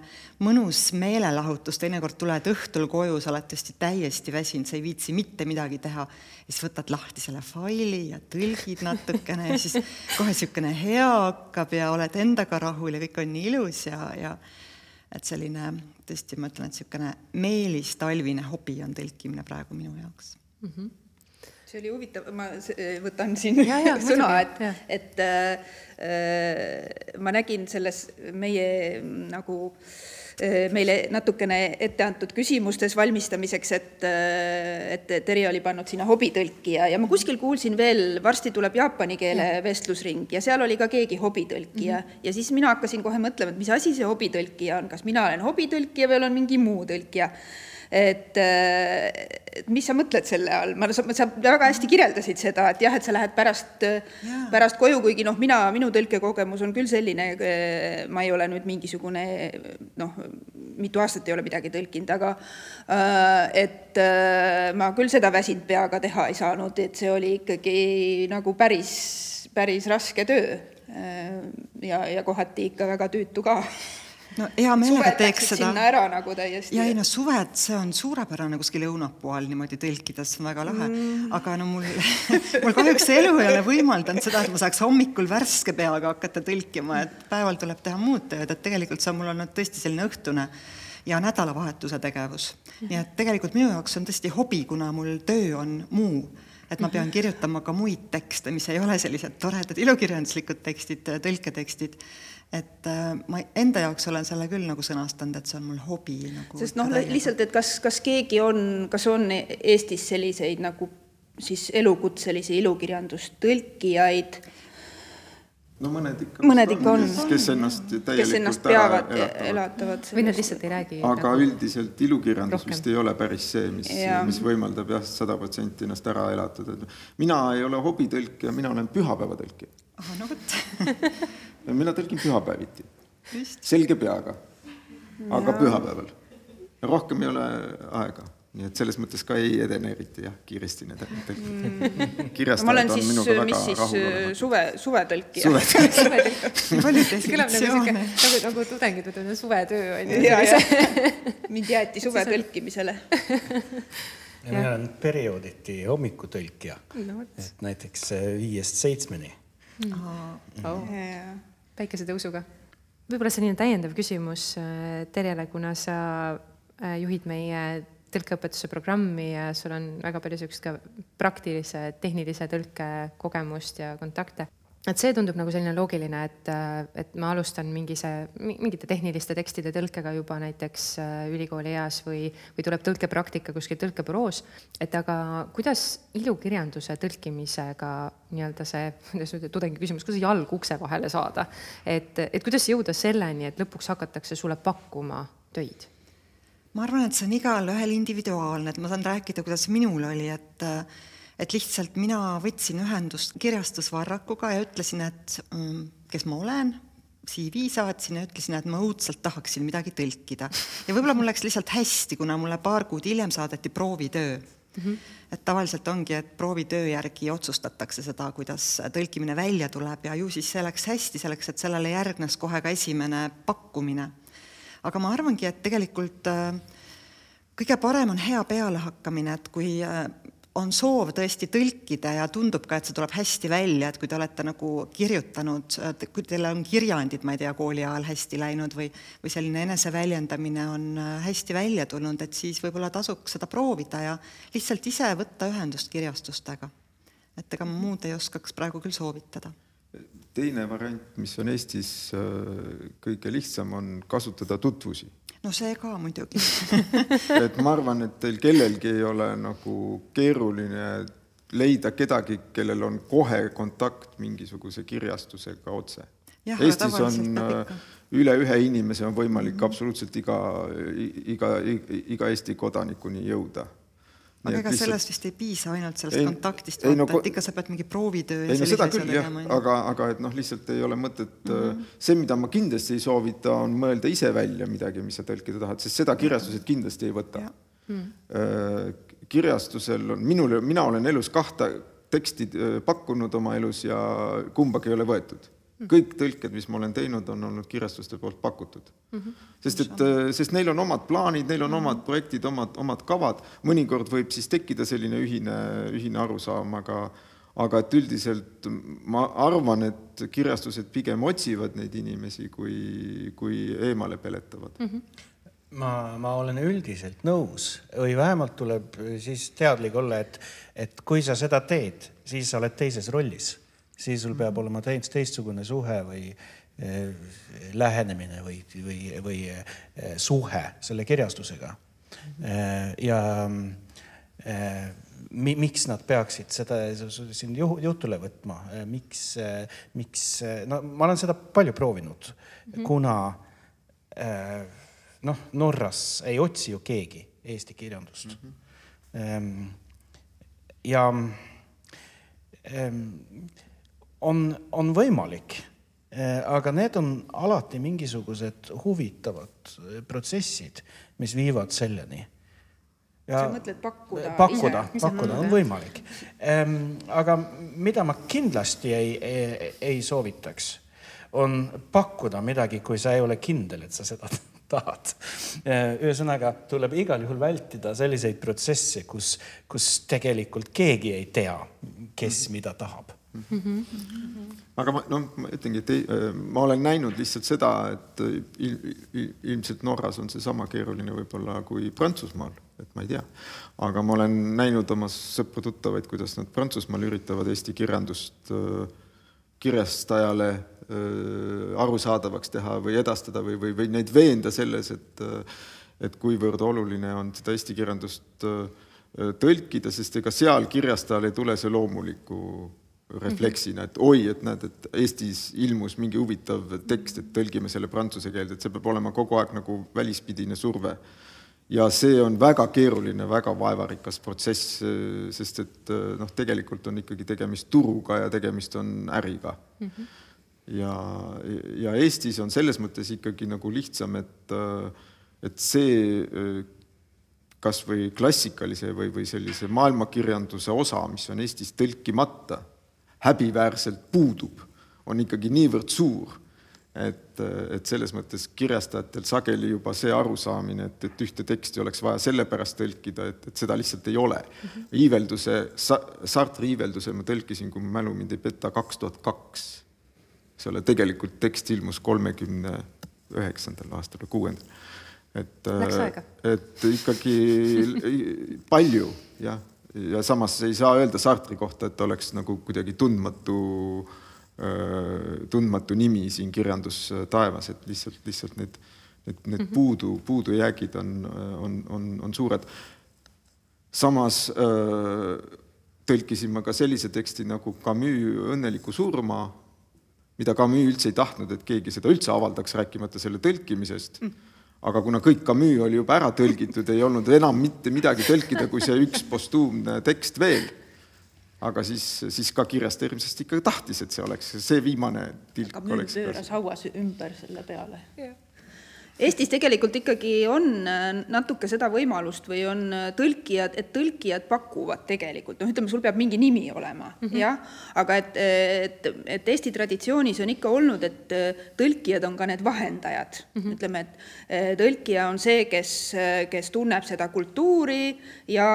mõnus meelelahutus, teinekord tuled õhtul koju, sa oled tõesti täiesti väsinud, sa ei viitsi mitte midagi teha, siis võtad lahti selle faili ja tõlgid natukene ja siis kohe niisugune hea hakkab ja oled endaga rahul ja kõik on nii ilus ja, ja et selline tõesti, ma ütlen, et niisugune meelistalvine hobi on tõlkimine praegu minu jaoks mm. -hmm. see oli huvitav, ma võtan siin ja, ja, [LAUGHS] sõna, et, et äh, ma nägin selles meie nagu äh, meile natukene ette antud küsimustes valmistamiseks, et, äh, et Terje oli pannud sinna hobitõlkija ja ma kuskil kuulsin veel, varsti tuleb jaapani keele ja. vestlusring ja seal oli ka keegi hobitõlkija mm -hmm. ja siis mina hakkasin kohe mõtlema, et mis asi see hobitõlkija on, kas mina olen hobitõlkija või olen mingi muu tõlkija et, et mis sa mõtled selle all, ma, sa, sa väga hästi kirjeldasid seda, et jah, et sa lähed pärast, pärast koju, kuigi noh, mina, minu tõlkekogemus on küll selline, ma ei ole nüüd mingisugune noh, mitu aastat ei ole midagi tõlkinud, aga et ma küll seda väsinud peaga teha ei saanud, et see oli ikkagi nagu päris, päris raske töö. ja, ja kohati ikka väga tüütu ka [LAUGHS] no hea meelega teeks seda. sinna ära nagu täiesti. ja ei no suved, see on suurepärane kuskil õunapuu all niimoodi tõlkides, väga lahe mm.. aga no mul [LAUGHS] mul kahjuks elu ei ole võimaldanud seda, et ma saaks hommikul värske peaga hakata tõlkima, et päeval tuleb teha muud tööd, et tegelikult see on mul olnud tõesti selline õhtune ja nädalavahetuse tegevus. nii et tegelikult minu jaoks on tõesti hobi, kuna mul töö on muu et ma pean kirjutama ka muid tekste, mis ei ole sellised toredad ilukirjanduslikud tekstid, tõlketekstid et äh, ma enda jaoks olen selle küll nagu sõnastanud, et see on mul hobi nagu. sest noh, lihtsalt, et kas, kas keegi on, kas on Eestis selliseid nagu siis elukutselisi ilukirjandustõlkijaid? no mõned ikka. mõned ikka on, kes ennast täielikult kes ennast peavad, elatavad. või nad lihtsalt ei räägi. aga nagu üldiselt ilukirjandus rohkem. vist ei ole päris see, mis, mis võimaldab jah, sada protsenti ennast ära elatada, mina ei ole hobitõlkija, mina olen pühapäevatõlkija. ah no vot [LAUGHS] mina tõlgin pühapäeviti, selge peaga, aga pühapäeval. rohkem ei ole aega, nii et selles mõttes ka ei edene eriti jah, kiiresti need tõlkid mm.. kirjastajad on minuga väga rahulolevad. suve, suvetõlkija. [LAUGHS] kõlab nagu sihuke, nagu, nagu tudengid võtavad suvetöö on ju. [LAUGHS] mind jäeti suve tõlkimisele ja mina olen periooditi hommikutõlkija. No,, et näiteks viiest seitsmeni. Mm.. Oh. Päikesetõusuga. võib-olla selline täiendav küsimus äh, Terjele, kuna sa äh, juhid meie tõlkeõpetuse programmi ja sul on väga palju niisugust ka praktilise, tehnilise tõlke kogemust ja kontakte et see tundub nagu selline loogiline, et, et ma alustan mingi see, mingite tehniliste tekstide tõlkega juba näiteks äh, ülikooli eas või, või tuleb tõlkepraktika kuskil tõlkebüroos. et aga kuidas ilukirjanduse tõlkimisega nii-öelda see, kuidas nüüd tudengi küsimus, kuidas jalg ukse vahele saada, et, et kuidas jõuda selleni, et lõpuks hakatakse sulle pakkuma töid? ma arvan, et see on igalühel individuaalne, et ma saan rääkida, kuidas minul oli, et et lihtsalt mina võtsin ühendust kirjastusvarrakuga ja ütlesin, et mm, kes ma olen, CV saatsin ja ütlesin, et ma õudselt tahaksin midagi tõlkida. ja võib-olla mul läks lihtsalt hästi, kuna mulle paar kuud hiljem saadeti proovitöö mm. -hmm. et tavaliselt ongi, et proovitöö järgi otsustatakse seda, kuidas tõlkimine välja tuleb ja ju siis see läks hästi selleks, et sellele järgnes kohe ka esimene pakkumine. aga ma arvangi, et tegelikult äh, kõige parem on hea pealehakkamine, et kui äh, on soov tõesti tõlkida ja tundub ka, et see tuleb hästi välja, et kui te olete nagu kirjutanud, kui teil on kirjandid, ma ei tea, kooli ajal hästi läinud või, või selline eneseväljendamine on äh, hästi välja tulnud, et siis võib-olla tasuks seda proovida ja lihtsalt ise võtta ühendust kirjastustega. et ega ma muud ei oskaks praegu küll soovitada teine variant, mis on Eestis äh, kõige lihtsam, on kasutada tutvusi no see ka muidugi [LAUGHS] et ma arvan, et teil kellelgi ei ole nagu keeruline leida kedagi, kellel on kohe kontakt mingisuguse kirjastusega otse. Eestis on äh, üle ühe inimese on võimalik -hmm. absoluutselt iga, iga, iga Eesti kodanikuni jõuda aga ega lihtsalt... sellest vist ei piisa ainult sellest ei, kontaktist, vaata no,, et ikka sa pead mingi proovitöö ei no seda küll jah, aga, aga et noh, lihtsalt ei ole mõtet mm, -hmm. see, mida ma kindlasti ei soovita, on mõelda ise välja midagi, mis sa tõlkida tahad, sest seda kirjastused kindlasti ei võta. Mm -hmm. kirjastusel on, minul, mina olen elus kahte teksti äh, pakkunud oma elus ja kumbagi ei ole võetud kõik tõlked, mis ma olen teinud, on olnud kirjastuste poolt pakutud. Mm. -hmm. sest et, äh, sest neil on omad plaanid, neil on omad projektid, omad, omad kavad, mõnikord võib siis tekkida selline ühine, ühine arusaam, aga aga et üldiselt ma arvan, et kirjastused pigem otsivad neid inimesi, kui, kui eemale peletavad. Mm. -hmm ma, ma olen üldiselt nõus. Või vähemalt tuleb siis teadlik olla, et, et kui sa seda teed, siis sa oled teises rollis, siis sul peab olema teist, teistsugune suhe või eh, lähenemine või, või, või eh, suhe selle kirjastusega eh,. ja mi, miks nad peaksid seda siin jutule võtma, miks, miks, no ma olen seda palju proovinud mm, -hmm. kuna noh, Norras ei otsi ju keegi eesti kirjandust mm. -hmm. ja on, on võimalik, aga need on alati mingisugused huvitavad protsessid, mis viivad selleni. Ja sa mõtled pakkuda? pakkuda, pakkuda on võimalik. Aga mida ma kindlasti ei, ei, ei soovitaks, on pakkuda midagi, kui sa ei ole kindel, et sa seda [LAUGHS] tahad. ühesõnaga tuleb igal juhul vältida selliseid protsesse, kus, kus tegelikult keegi ei tea, kes mida tahab Mm -hmm. aga ma noh, ma ütlengi, et ei, ma olen näinud lihtsalt seda, et il, il, ilmselt Norras on seesama keeruline võib-olla kui Prantsusmaal, et ma ei tea. aga ma olen näinud oma sõpru-tuttavaid, kuidas nad Prantsusmaal üritavad eesti kirjandust äh, kirjastajale äh, arusaadavaks teha või edastada või, või, või neid veenda selles, et äh, et kuivõrd oluline on seda eesti kirjandust tõlkida, sest ega seal kirjastajal ei tule see loomuliku refleksina, et oi, et näed, et Eestis ilmus mingi huvitav tekst, et tõlgime selle prantsuse keelde, et see peab olema kogu aeg nagu välispidine surve. ja see on väga keeruline, väga vaevarikas protsess, sest et noh, tegelikult on ikkagi tegemist turuga ja tegemist on äriga mm. -hmm. ja, ja Eestis on selles mõttes ikkagi nagu lihtsam, et, et see kas või klassikalise või, või sellise maailmakirjanduse osa, mis on Eestis tõlkimata häbiväärselt puudub, on ikkagi niivõrd suur, et, et selles mõttes kirjastajatel sageli juba see arusaamine, et, et ühte teksti oleks vaja sellepärast tõlkida, et, et seda lihtsalt ei ole mm. -hmm. iivelduse sa,, Sartri iivelduse ma tõlkisin, kui mu mälu mind ei peta, kaks tuhat kaks. eks ole, tegelikult tekst ilmus kolmekümne üheksandal aastal või kuuendal. et, et ikkagi [LAUGHS] palju, jah ja samas ei saa öelda Sartri kohta, et oleks nagu kuidagi tundmatu, tundmatu nimi siin kirjandustaevas, et lihtsalt, lihtsalt need, need, need mhm. puudu, puudujäägid on, on, on, on suured. samas tõlkisin ma ka sellise teksti nagu Camus Õnneliku surma, mida Camus üldse ei tahtnud, et keegi seda üldse avaldaks, rääkimata selle tõlkimisest mm aga kuna kõik Camus oli juba ära tõlgitud, ei olnud enam mitte midagi tõlkida, kui see üks postuumne tekst veel. aga siis, siis ka kirjastaja hirmsasti ikka tahtis, et see oleks see viimane tilk. aga müür pööras hauas ümber selle peale yeah Eestis tegelikult ikkagi on äh, natuke seda võimalust või on äh, tõlkijad, et tõlkijad pakuvad tegelikult, noh, ütleme, sul peab mingi nimi olema mm, -hmm. jah, aga et, et, et Eesti traditsioonis on ikka olnud, et äh, tõlkijad on ka need vahendajad mm, -hmm. ütleme, et tõlkija on see, kes, kes tunneb seda kultuuri ja,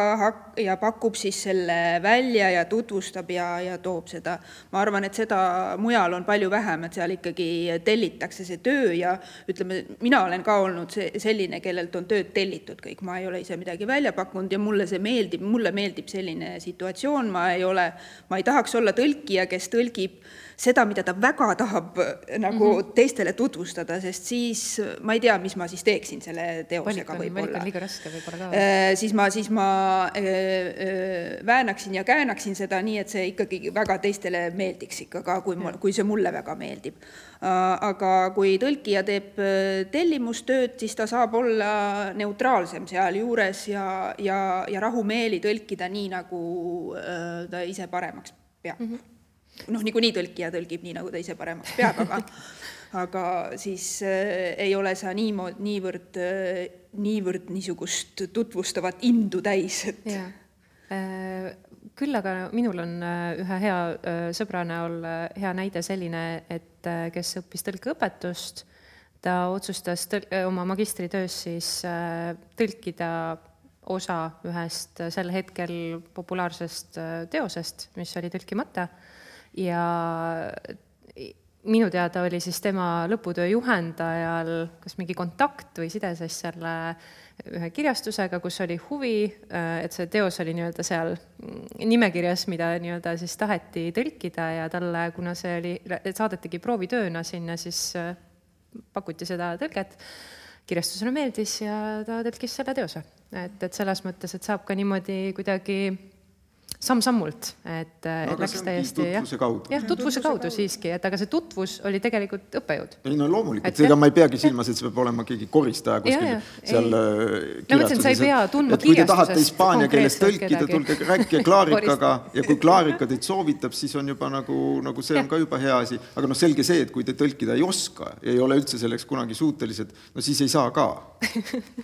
ja pakub siis selle välja ja tutvustab ja, ja toob seda. ma arvan, et seda mujal on palju vähem, et seal ikkagi tellitakse see töö ja ütleme, mina olen olen ka olnud see, selline, kellelt on tööd tellitud kõik, ma ei ole ise midagi välja pakkunud ja mulle see meeldib, mulle meeldib selline situatsioon, ma ei ole, ma ei tahaks olla tõlkija, kes tõlgib seda, mida ta väga tahab äh, nagu mm -hmm. teistele tutvustada, sest siis ma ei tea, mis ma siis teeksin selle teosega võib-olla. liiga raske võib-olla ka äh,. siis ma, siis ma äh, äh, väänaksin ja käänaksin seda nii, et see ikkagi väga teistele meeldiks ikka ka, kui mul, kui see mulle väga meeldib äh,. aga kui tõlkija teeb äh, tellimustööd, siis ta saab olla neutraalsem sealjuures ja, ja, ja rahumeeli tõlkida nii, nagu äh, ta ise paremaks peab mm. -hmm noh, niikuinii tõlkija tõlgib nii, nagu ta ise paremaks peab, aga [LAUGHS] aga siis äh, ei ole sa niimoodi, niivõrd äh,, niivõrd niisugust tutvustavat indu täis, et. Äh, küll aga minul on äh, ühe hea äh, sõbra näol äh, hea näide selline, et kes õppis tõlkeõpetust, ta otsustas tõl-, oma magistritöös siis tõlkida osa ühest sel hetkel populaarsest teosest, mis oli tõlkimata ja minu teada oli siis tema lõputöö juhendajal kas mingi kontakt või side siis selle ühe kirjastusega, kus oli huvi, et see teos oli nii-öelda seal nimekirjas, mida nii-öelda siis taheti tõlkida ja talle, kuna see oli, saadetigi proovitööna sinna, siis pakuti seda tõlget kirjastusele meeldis ja ta tõlkis selle teose. et, et selles mõttes, et saab ka niimoodi kuidagi samm-sammult, et no, läks täiesti jah, jah, tutvuse kaudu siiski, et aga see tutvus oli tegelikult õppejõud. ei no loomulikult, ega ma ei peagi silmas, et see peab olema keegi koristaja kuskil ja, ja, seal ei. no mõtlesin, sa ei pea tundma kirjastusest. kui te tahate hispaania keeles tõlkida, tulge rääkige Klaarikaga ja kui Klaarika teid soovitab, siis on juba nagu, nagu see on ka juba hea asi, aga noh, selge see, et kui te tõlkida ei oska ja ei ole üldse selleks kunagi suutelised, no siis ei saa ka.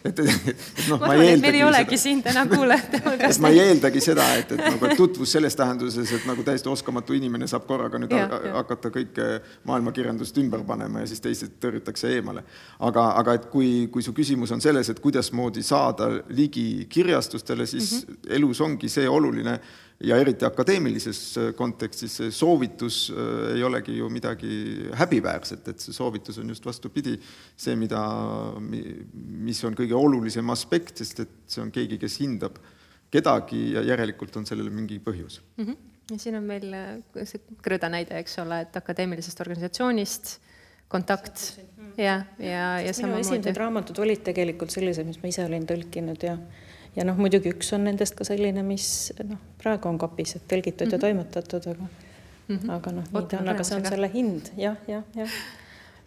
et, et, et noh, ma ei eeldagi. meil ei olegi sind enam kuulajate hulgas. ma ei eeldagi seda, et, et nagu et tutvus selles tähenduses, et nagu täiesti oskamatu inimene saab korraga nüüd ja, hakata kõike maailmakirjandust ümber panema ja siis teised tõrjutakse eemale. aga, aga et kui, kui su küsimus on selles, et kuidasmoodi saada ligi kirjastustele, siis mm -hmm. elus ongi see oluline ja eriti akadeemilises kontekstis see soovitus äh, ei olegi ju midagi häbiväärset, et see soovitus on just vastupidi, see, mida, mis on kõige olulisem aspekt, sest et see on keegi, kes hindab kedagi ja järelikult on sellel mingi põhjus mm. -hmm. ja siin on meil äh, see Krõda näide, eks ole, et akadeemilisest organisatsioonist kontakt ja, ja, ja samamoodi. esimesed raamatud olid tegelikult sellised, mis ma ise olin tõlkinud ja ja noh, muidugi üks on nendest ka selline, mis noh, praegu on kapis, et tõlgitud mm -hmm. ja mhm. toimetatud, aga mm -hmm. aga noh, nii ta on, aga see on selle hind jah, jah, jah.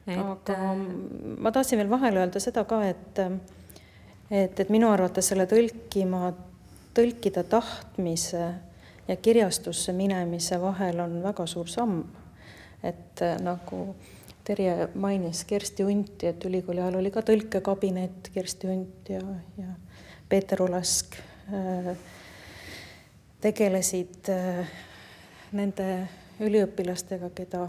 aga äh, ma tahtsin veel vahele öelda seda ka, et et, et minu arvates selle tõlkima tõlkida tahtmise ja kirjastusse minemise vahel on väga suur samm. et äh, nagu Terje mainis Kersti Unti, et ülikooli ajal oli ka tõlkekabinet, Kersti Unt ja, ja Peeter Ulask äh, tegelesid äh, nende üliõpilastega, keda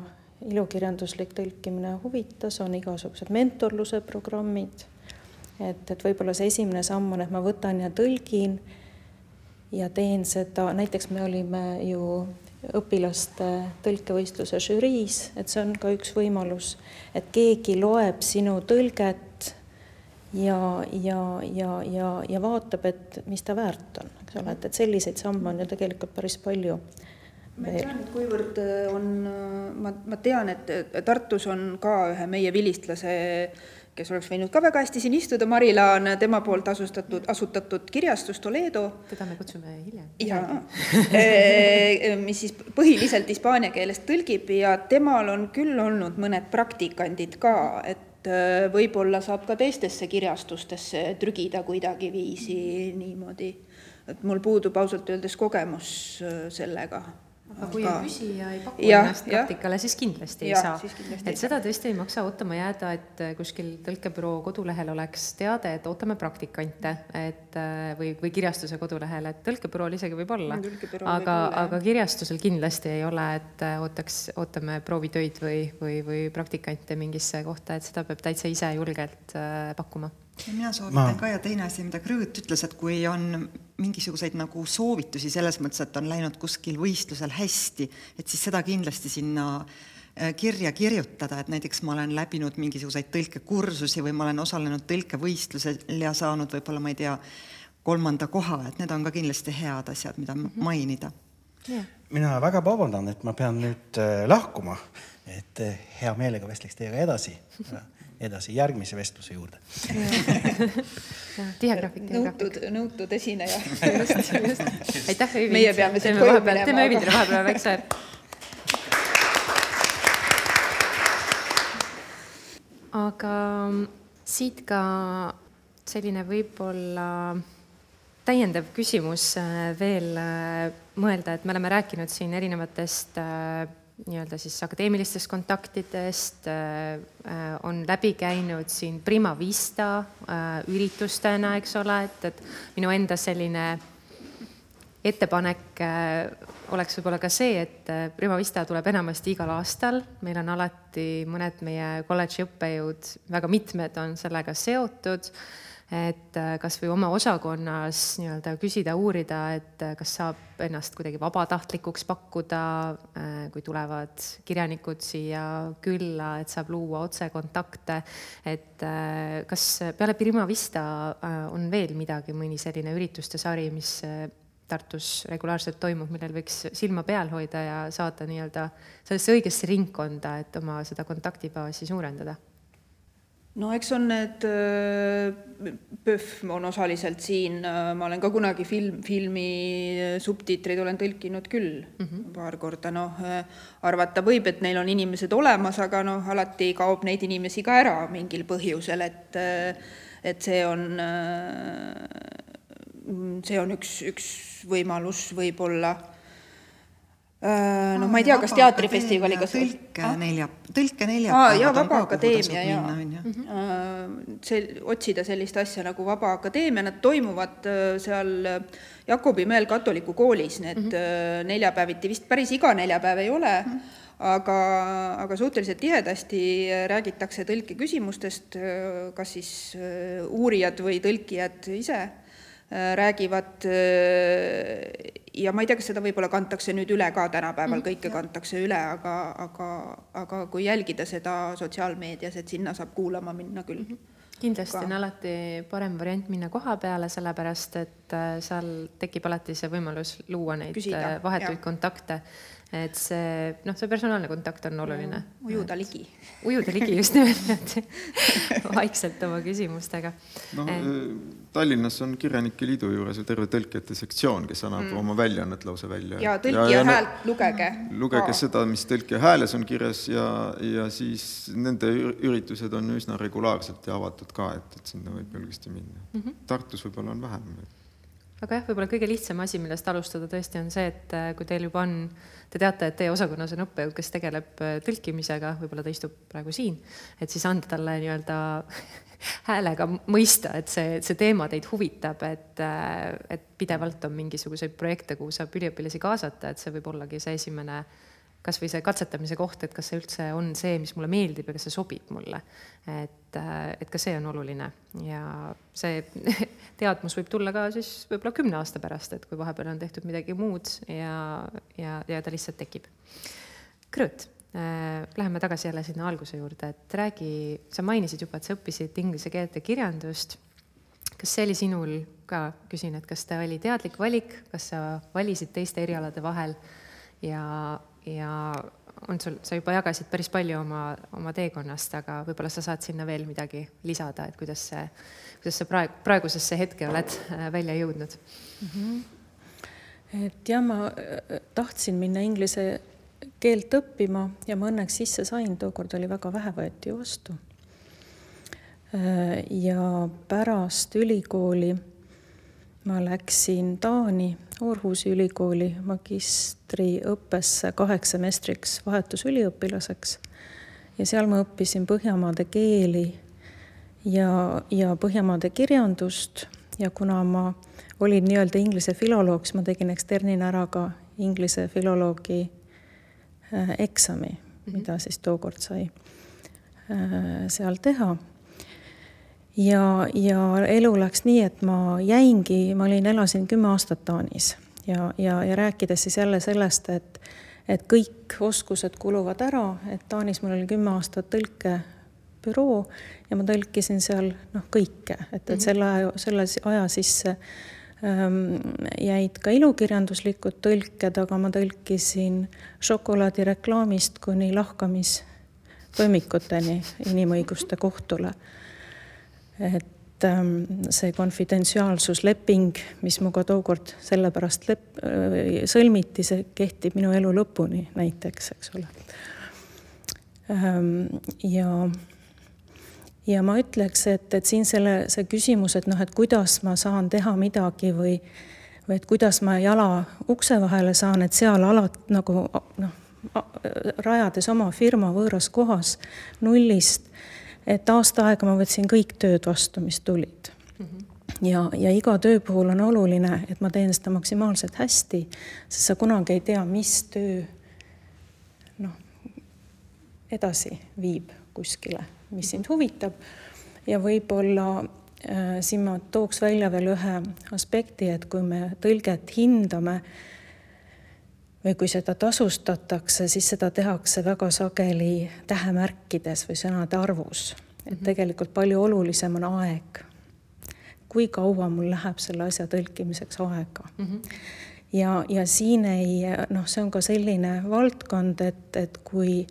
ilukirjanduslik tõlkimine huvitas, on igasugused mentorluse programmid. et, et võib-olla see esimene samm on, et ma võtan ja tõlgin ja teen seda, näiteks me olime ju õpilaste tõlkevõistluse žüriis, et see on ka üks võimalus, et keegi loeb sinu tõlget ja, ja, ja, ja, ja vaatab, et mis ta väärt on, eks ole, et, et selliseid samme on ju tegelikult päris palju. ma ei tea nüüd, kuivõrd on, ma, ma tean, et Tartus on ka ühe meie vilistlase kes oleks võinud ka väga hästi siin istuda, Marila on tema poolt asustatud, asutatud kirjastus Toledo. teda me kutsume hiljem. jaa, [LAUGHS] mis siis põhiliselt hispaania keelest tõlgib ja temal on küll olnud mõned praktikandid ka, et võib-olla saab ka teistesse kirjastustesse trügida kuidagiviisi niimoodi. et mul puudub ausalt öeldes kogemus sellega aga kui aga... küsija ei paku ja, ennast praktikale, siis kindlasti ja, ei saa. et seda tõesti ei maksa ootama jääda, et äh, kuskil tõlkebüroo kodulehel oleks teade, et ootame praktikante, et äh, või, või kirjastuse kodulehel, et tõlkebürool isegi võib olla. aga, aga kirjastusel kindlasti ei ole, et äh, ootaks, ootame proovitöid või, või, või praktikante mingisse kohta, et seda peab täitsa ise julgelt pakkuma ja mina soovitan ma... ka ja teine asi, mida Krõõt ütles, et kui on mingisuguseid nagu soovitusi selles mõttes, et on läinud kuskil võistlusel hästi, et siis seda kindlasti sinna äh, kirja kirjutada, et näiteks ma olen läbinud mingisuguseid tõlkekursusi või ma olen osalenud tõlkevõistlusel ja saanud võib-olla, ma ei tea, kolmanda koha, et need on ka kindlasti head asjad, mida mm -hmm. mainida. Yeah.. mina väga vabandan, et ma pean nüüd äh, lahkuma, et äh, hea meelega vestleks teiega edasi [LAUGHS] edasi järgmise vestluse juurde tihe graafik, nõutud, nõutud esineja [LAUGHS] just, just. aitäh, Öivind. meie peame siit koju minema. teeme Öivindile vahepeal väikse aga siit ka selline võib-olla täiendav küsimus äh, veel äh, mõelda, et me oleme rääkinud siin erinevatest äh, nii-öelda siis akadeemilistest kontaktidest äh, äh, on läbi käinud siin Prima Vista äh, üritustena, eks ole, et, et minu enda selline ettepanek oleks võib-olla ka see, et Prima Vista tuleb enamasti igal aastal, meil on alati mõned meie kolledži õppejõud, väga mitmed on sellega seotud et äh, kas või oma osakonnas nii-öelda küsida, uurida, et äh, kas saab ennast kuidagi vabatahtlikuks pakkuda, äh, kui tulevad kirjanikud siia külla, et saab luua otsekontakte. et kas peale Prima Vista on veel midagi, mõni selline ürituste sari, mis Tartus regulaarselt toimub, millel võiks silma peal hoida ja saada nii-öelda sellesse õigesse ringkonda, et oma seda kontaktibaasi suurendada no eks on need, äh, PÖFF on osaliselt siin, äh, ma olen ka kunagi film, filmi äh, subtiitreid olen tõlkinud küll mm -hmm. paar korda, noh, arvata võib, et neil on inimesed olemas, aga noh, alati kaob neid inimesi ka ära mingil põhjusel, et et see on, see on üks, üks võimalus võib-olla noh, ma ei tea, kas teatrifestivaliga tõlke nelja, tõlke nelja ah,. jaa, Vaba Akadeemia, jaa. see, otsida sellist asja nagu Vaba Akadeemia, nad toimuvad seal Jakobi mäel katoliku koolis, need mm -hmm. neljapäeviti, vist päris iga neljapäev ei ole mm, -hmm aga, aga suhteliselt tihedasti räägitakse tõlkeküsimustest, kas siis uurijad või tõlkijad ise räägivad ja ma ei tea, kas seda võib-olla kantakse nüüd üle ka tänapäeval mm, -hmm, kõike jah. kantakse üle, aga, aga, aga kui jälgida seda sotsiaalmeedias, et sinna saab kuulama minna küll mm. -hmm kindlasti on alati parem variant minna koha peale, sellepärast et äh, seal tekib alati see võimalus luua neid Küsida, äh, vahetuid jah. kontakte et see noh, see personaalne kontakt on oluline. ujuda ligi. ujuda ligi [LAUGHS] just nimelt, vaikselt oma küsimustega. noh et..., Tallinnas on Kirjanike Liidu juures ju terve tõlkijate sektsioon, kes annab mm. oma väljaannet lausa välja. ja tõlkija ja, häält lugege. lugege Aa. seda, mis tõlkija hääles on kirjas ja, ja siis nende üritused on üsna regulaarselt ja avatud ka, et, et sinna võib julgesti minna mm. -hmm. Tartus võib-olla on vähem aga jah, võib-olla kõige lihtsam asi, millest alustada tõesti on see, et äh, kui teil juba on, te teate, et teie osakonnas on õppejõud, kes tegeleb äh, tõlkimisega, võib-olla ta istub praegu siin, et siis anda talle nii-öelda [LAUGHS] häälega mõista, et see, see teema teid huvitab, et, äh, et pidevalt on mingisuguseid projekte, kuhu saab üliõpilasi kaasata, et see võib ollagi see esimene kasvõi see katsetamise koht, et kas see üldse on see, mis mulle meeldib ja kas see sobib mulle. et, et ka see on oluline ja see [LAUGHS] teadmus võib tulla ka siis võib-olla kümne aasta pärast, et kui vahepeal on tehtud midagi muud ja, ja, ja ta lihtsalt tekib. Krõõt äh,, läheme tagasi jälle sinna alguse juurde, et räägi, sa mainisid juba, et sa õppisid inglise keelt ja kirjandust. kas see oli sinul ka, küsin, et kas ta oli teadlik valik, kas sa valisid teiste erialade vahel ja ja on sul, sa juba jagasid päris palju oma, oma teekonnast, aga võib-olla sa saad sinna veel midagi lisada, et kuidas see, kuidas sa praegu, praegusesse hetke oled äh, välja jõudnud mm? -hmm. et jah, ma äh, tahtsin minna inglise keelt õppima ja ma õnneks sisse sain, tookord oli väga vähe, võeti vastu. Äh, ja pärast ülikooli ma läksin Taani Aarhusi ülikooli magistriõppesse kaheks semestriks vahetusüliõpilaseks. Ja seal ma õppisin Põhjamaade keeli ja, ja Põhjamaade kirjandust. Ja kuna ma olin nii-öelda inglise filoloog, siis ma tegin eksternina ära ka inglise filoloogi äh, eksami -hmm. mida siis tookord sai äh, seal teha ja, ja elu läks nii, et ma jäingi, ma olin, elasin kümme aastat Taanis. Ja, ja, ja rääkides siis jälle sellest, et, et kõik oskused kuluvad ära, et Taanis mul oli kümme aastat tõlkebüroo ja ma tõlkisin seal noh, kõike, et, et selle aja, selle aja sisse ähm, jäid ka ilukirjanduslikud tõlked, aga ma tõlkisin šokolaadireklaamist kuni lahkamistoimikuteni inimõiguste kohtule et ähm, see konfidentsiaalsusleping, mis minuga tookord sellepärast lep-, äh, sõlmiti, see kehtib minu elu lõpuni näiteks, eks ole. Ähm, ja, ja ma ütleks, et, et siin selle, see küsimus, et noh, et kuidas ma saan teha midagi või, või et kuidas ma jala ukse vahele saan, et seal alati nagu noh, rajades oma firma võõras kohas nullist et aasta aega ma võtsin kõik tööd vastu, mis tulid mm. -hmm ja, ja iga töö puhul on oluline, et ma teen seda maksimaalselt hästi, sest sa kunagi ei tea, mis töö noh, edasi viib kuskile, mis sind huvitab. ja võib-olla siin ma tooks välja veel ühe aspekti, et kui me tõlget hindame või kui seda tasustatakse, siis seda tehakse väga sageli tähemärkides või sõnade arvus. et mhm. tegelikult palju olulisem on aeg. kui kaua mul läheb selle asja tõlkimiseks aega mm. -hmm. ja, ja siin ei, noh, see on ka selline valdkond, et, et kui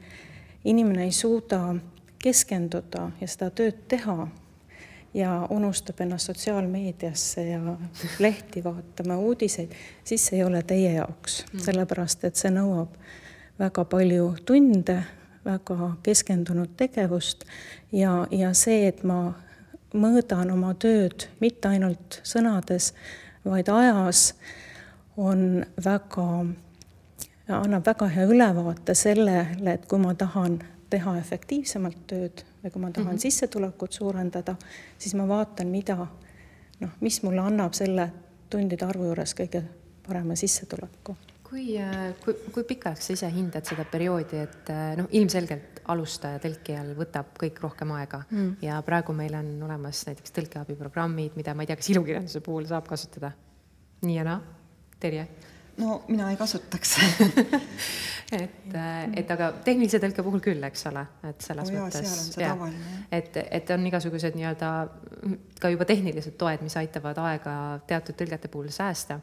inimene ei suuda keskenduda ja seda tööd teha ja unustab ennast sotsiaalmeediasse ja lehti vaatama, uudiseid, siis see ei ole teie jaoks mm., sellepärast et see nõuab väga palju tunde, väga keskendunud tegevust ja, ja see, et ma mõõdan oma tööd mitte ainult sõnades, vaid ajas, on väga, annab väga hea ülevaate sellele, et kui ma tahan teha efektiivsemalt tööd või kui ma tahan mm -hmm. sissetulekut suurendada, siis ma vaatan, mida noh, mis mulle annab selle tundide arvu juures kõige parema sissetuleku. kui, äh, kui, kui pikaks sa ise hindad seda perioodi, et äh, noh, ilmselgelt alustaja tõlkijal võtab kõik rohkem aega mm. ja praegu meil on olemas näiteks tõlkeabiprogrammid, mida ma ei tea, kas ilukirjanduse puhul saab kasutada nii ja naa, Terje no mina ei kasutaks [LAUGHS] et, äh, et aga tehnilise tõlke puhul küll, eks ole, et selles oh, mõttes. tavaline. et, et on igasugused nii-öelda ka juba tehnilised toed, mis aitavad aega teatud tõlgete puhul säästa.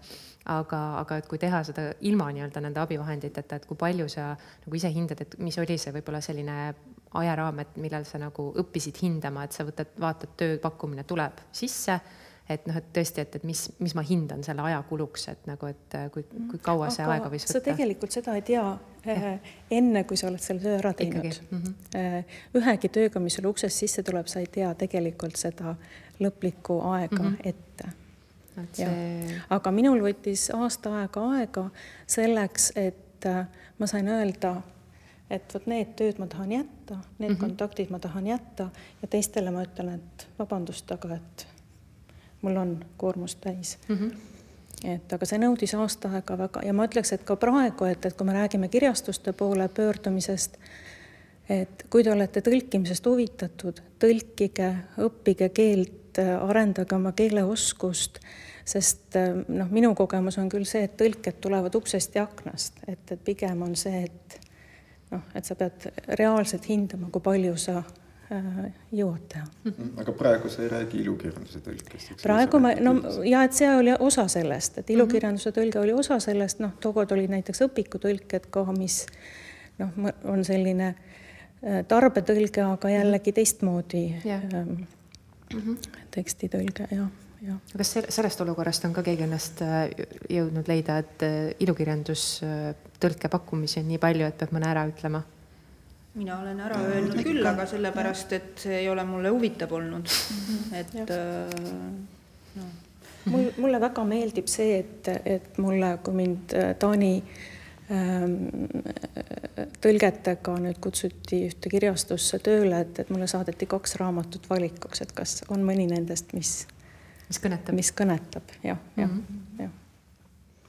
aga, aga et kui teha seda ilma nii-öelda nende abivahenditeta, et kui palju sa nagu ise hindad, et mis oli see võib-olla selline ajaraam, et millal sa nagu õppisid hindama, et sa võtad, vaatad, tööpakkumine tuleb sisse et noh, et tõesti, et, et mis, mis ma hindan selle ajakuluks, et nagu, et äh, kui, kui kaua see Aga aega võis võtta. sa tegelikult seda ei tea äh, enne, kui sa oled selle töö ära teinud. Mm -hmm. ühegi tööga, mis sulle uksest sisse tuleb, sa ei tea tegelikult seda lõplikku aega mm -hmm. ette. See... aga minul võttis aasta aega aega selleks, et ma sain öelda, et vot need tööd ma tahan jätta, need mm -hmm. kontaktid ma tahan jätta ja teistele ma ütlen, et vabandust, aga et mul on koormus täis. Mm. -hmm et aga see nõudis aasta aega väga. Ja ma ütleks, et ka praegu, et, et kui me räägime kirjastuste poole pöördumisest, et kui te olete tõlkimisest huvitatud, tõlkige, õppige keelt, arendage oma keeleoskust, sest noh, minu kogemus on küll see, et tõlked tulevad uksest ja aknast, et, et pigem on see, et noh, et sa pead reaalselt hindama, kui palju sa jõuad teha. Mhm. aga praegu sa ei räägi ilukirjanduse tõlkest? praegu ma, no ja et see oli osa sellest, et ilukirjanduse tõlge oli osa sellest, noh, tookord olid näiteks õpikutõlked ka, mis noh, on selline äh, tarbetõlge, aga jällegi teistmoodi yeah. ähm, mm -hmm. tekstitõlge, jah jah. kas sellest olukorrast on ka keegi ennast äh, jõudnud leida, et ilukirjandus tõlke pakkumisi on nii palju, et peab mõne ära ütlema? Mina olen ära öelnud küll, aga sellepärast, et see ei ole mulle huvitav olnud, mhm. et äh, no. mul, mulle väga meeldib see, et, et mulle, kui mind äh, Taani ähm, tõlgetega nüüd kutsuti ühte kirjastusse tööle, et, et mulle saadeti kaks raamatut valikuks, et kas on mõni nendest, mis mis kõnetab? mis kõnetab, jah, jah mm -hmm., jah.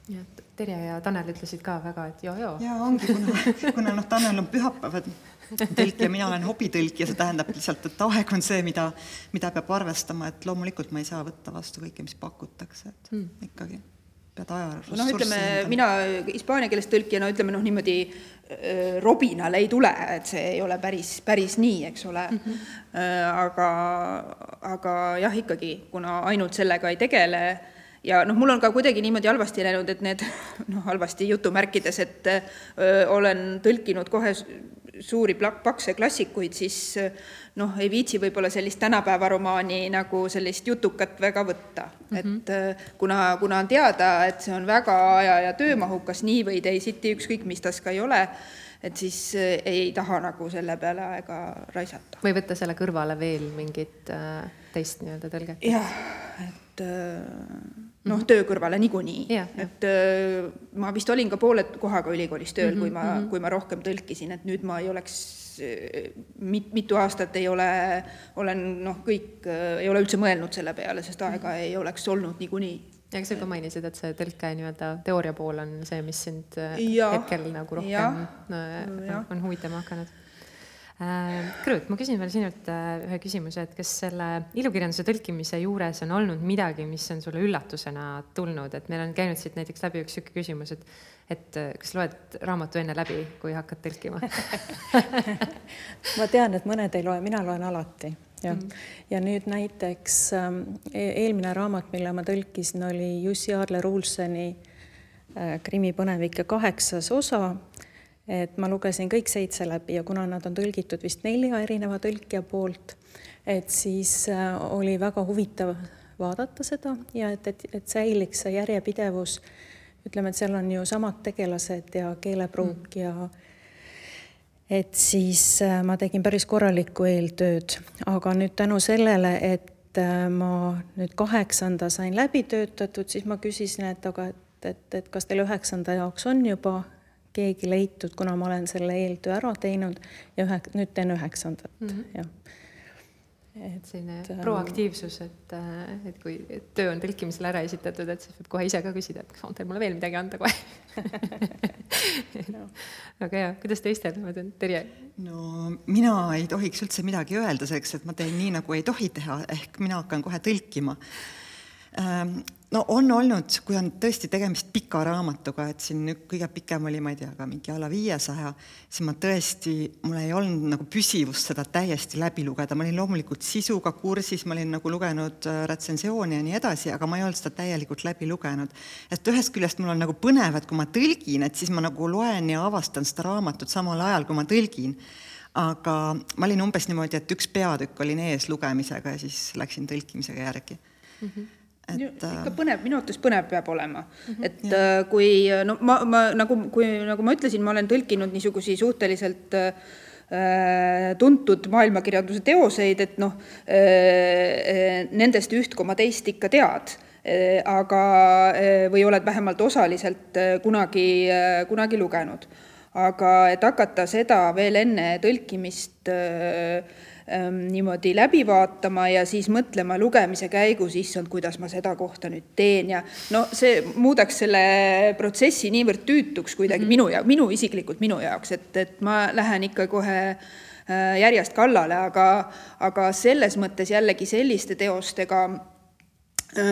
nii et Terje ja Tanel ütlesid ka väga, et joo-joo. ja ongi, kuna, kuna noh, Tanel on pühapäevad tõlk ja mina olen hobitõlk ja see tähendab lihtsalt, et aeg on see, mida, mida peab arvestama, et loomulikult ma ei saa võtta vastu kõike, mis pakutakse, et mm. ikkagi pead aja noh, ütleme mina hispaania keelest tõlkijana ütleme noh, niimoodi robinal ei tule, et see ei ole päris, päris nii, eks ole mm. -hmm. aga, aga jah, ikkagi, kuna ainult sellega ei tegele ja noh, mul on ka kuidagi niimoodi halvasti läinud, et need [LAUGHS] noh, halvasti jutumärkides, et öö, olen tõlkinud kohe suuri pakse klassikuid, siis noh, ei viitsi võib-olla sellist tänapäeva romaani nagu sellist jutukat väga võtta mm. -hmm. et kuna, kuna on teada, et see on väga aja- ja töömahukas nii või teisiti, ükskõik mis tas ka ei ole, et siis ei taha nagu selle peale aega raisata. või võtta selle kõrvale veel mingit äh, teist nii-öelda tõlget? jah, et äh, noh, mhm. töö kõrvale niikuinii yeah,, yeah. et öö, ma vist olin ka poole kohaga ülikoolis tööl mm, -hmm, kui ma mm, -hmm. kui ma rohkem tõlkisin, et nüüd ma ei oleks mit-, mitu aastat ei ole, olen noh, kõik, ei ole üldse mõelnud selle peale, sest aega mm -hmm. ei oleks olnud niikuinii. ja kas sa juba mainisid, et see tõlke nii-öelda teooria pool on see, mis sind ja, hetkel nagu rohkem ja, on huvitama hakanud? Krõõt, ma küsin veel sinult ühe küsimuse, et kas selle ilukirjanduse tõlkimise juures on olnud midagi, mis on sulle üllatusena tulnud, et meil on käinud siit näiteks läbi üks niisugune küsimus, et et kas loed raamatu enne läbi, kui hakkad tõlkima? [LAUGHS] Ma tean, et mõned ei loe, mina loen alati jah. Mm, ja nüüd näiteks ähm, eelmine raamat, mille ma tõlkisin, oli Jussi Aadler-Ulseni äh, Krimmi põnevike kaheksas osa. Et ma lugesin kõik seitse läbi ja kuna nad on tõlgitud vist nelja erineva tõlkija poolt, et siis äh, oli väga huvitav vaadata seda ja et, et, et säiliks see järjepidevus. ütleme, et seal on ju samad tegelased ja keelepruuk mm. ja et siis äh, ma tegin päris korralikku eeltööd, aga nüüd tänu sellele, et äh, ma nüüd kaheksanda sain läbi töötatud, siis ma küsisin, et aga et, et, et kas teil üheksanda jaoks on juba keegi leitud, kuna ma olen selle eeltöö ära teinud ja ühe, nüüd teen üheksandat mm, -hmm. jah et selline ähm, proaktiivsus, et, äh, et kui töö on tõlkimisele ära esitatud, et siis võib kohe ise ka küsida, et kas on teil mulle veel midagi anda kohe no. väga hea, kuidas teistel, ma tean, Terje? no mina ei tohiks üldse midagi öelda selleks, et ma teen nii, nagu ei tohi teha, ehk mina hakkan kohe tõlkima no on olnud, kui on tõesti tegemist pika raamatuga, et siin kõige pikem oli, ma ei tea, ka mingi alla viiesaja, siis ma tõesti, mul ei olnud nagu püsivust seda täiesti läbi lugeda, ma olin loomulikult sisuga kursis, ma olin nagu lugenud äh, retsensioone ja nii edasi, aga ma ei olnud seda täielikult läbi lugenud. et ühest küljest mul on nagu põnev, et kui ma tõlgin, et siis ma nagu loen ja avastan seda raamatut samal ajal, kui ma tõlgin aga ma olin umbes niimoodi, et üks peatükk olin ees lugemisega ja siis läksin tõlkimisega järgi mm. -hmm et ikka põnev, minu arvates põnev peab olema mm, -hmm, et jah. Äh, kui no ma, ma nagu, kui nagu ma ütlesin, ma olen tõlkinud niisugusi suhteliselt äh, tuntud maailmakirjanduse teoseid, et noh äh,, nendest üht koma teist ikka tead äh,, aga äh, või oled vähemalt osaliselt äh, kunagi, kunagi lugenud. aga et hakata seda veel enne tõlkimist äh, niimoodi läbi vaatama ja siis mõtlema lugemise käigus, issand, kuidas ma seda kohta nüüd teen ja no see muudaks selle protsessi niivõrd tüütuks kuidagi mm -hmm. minu ja minu isiklikult minu jaoks, et, et ma lähen ikka kohe äh, järjest kallale, aga, aga selles mõttes jällegi selliste teostega äh,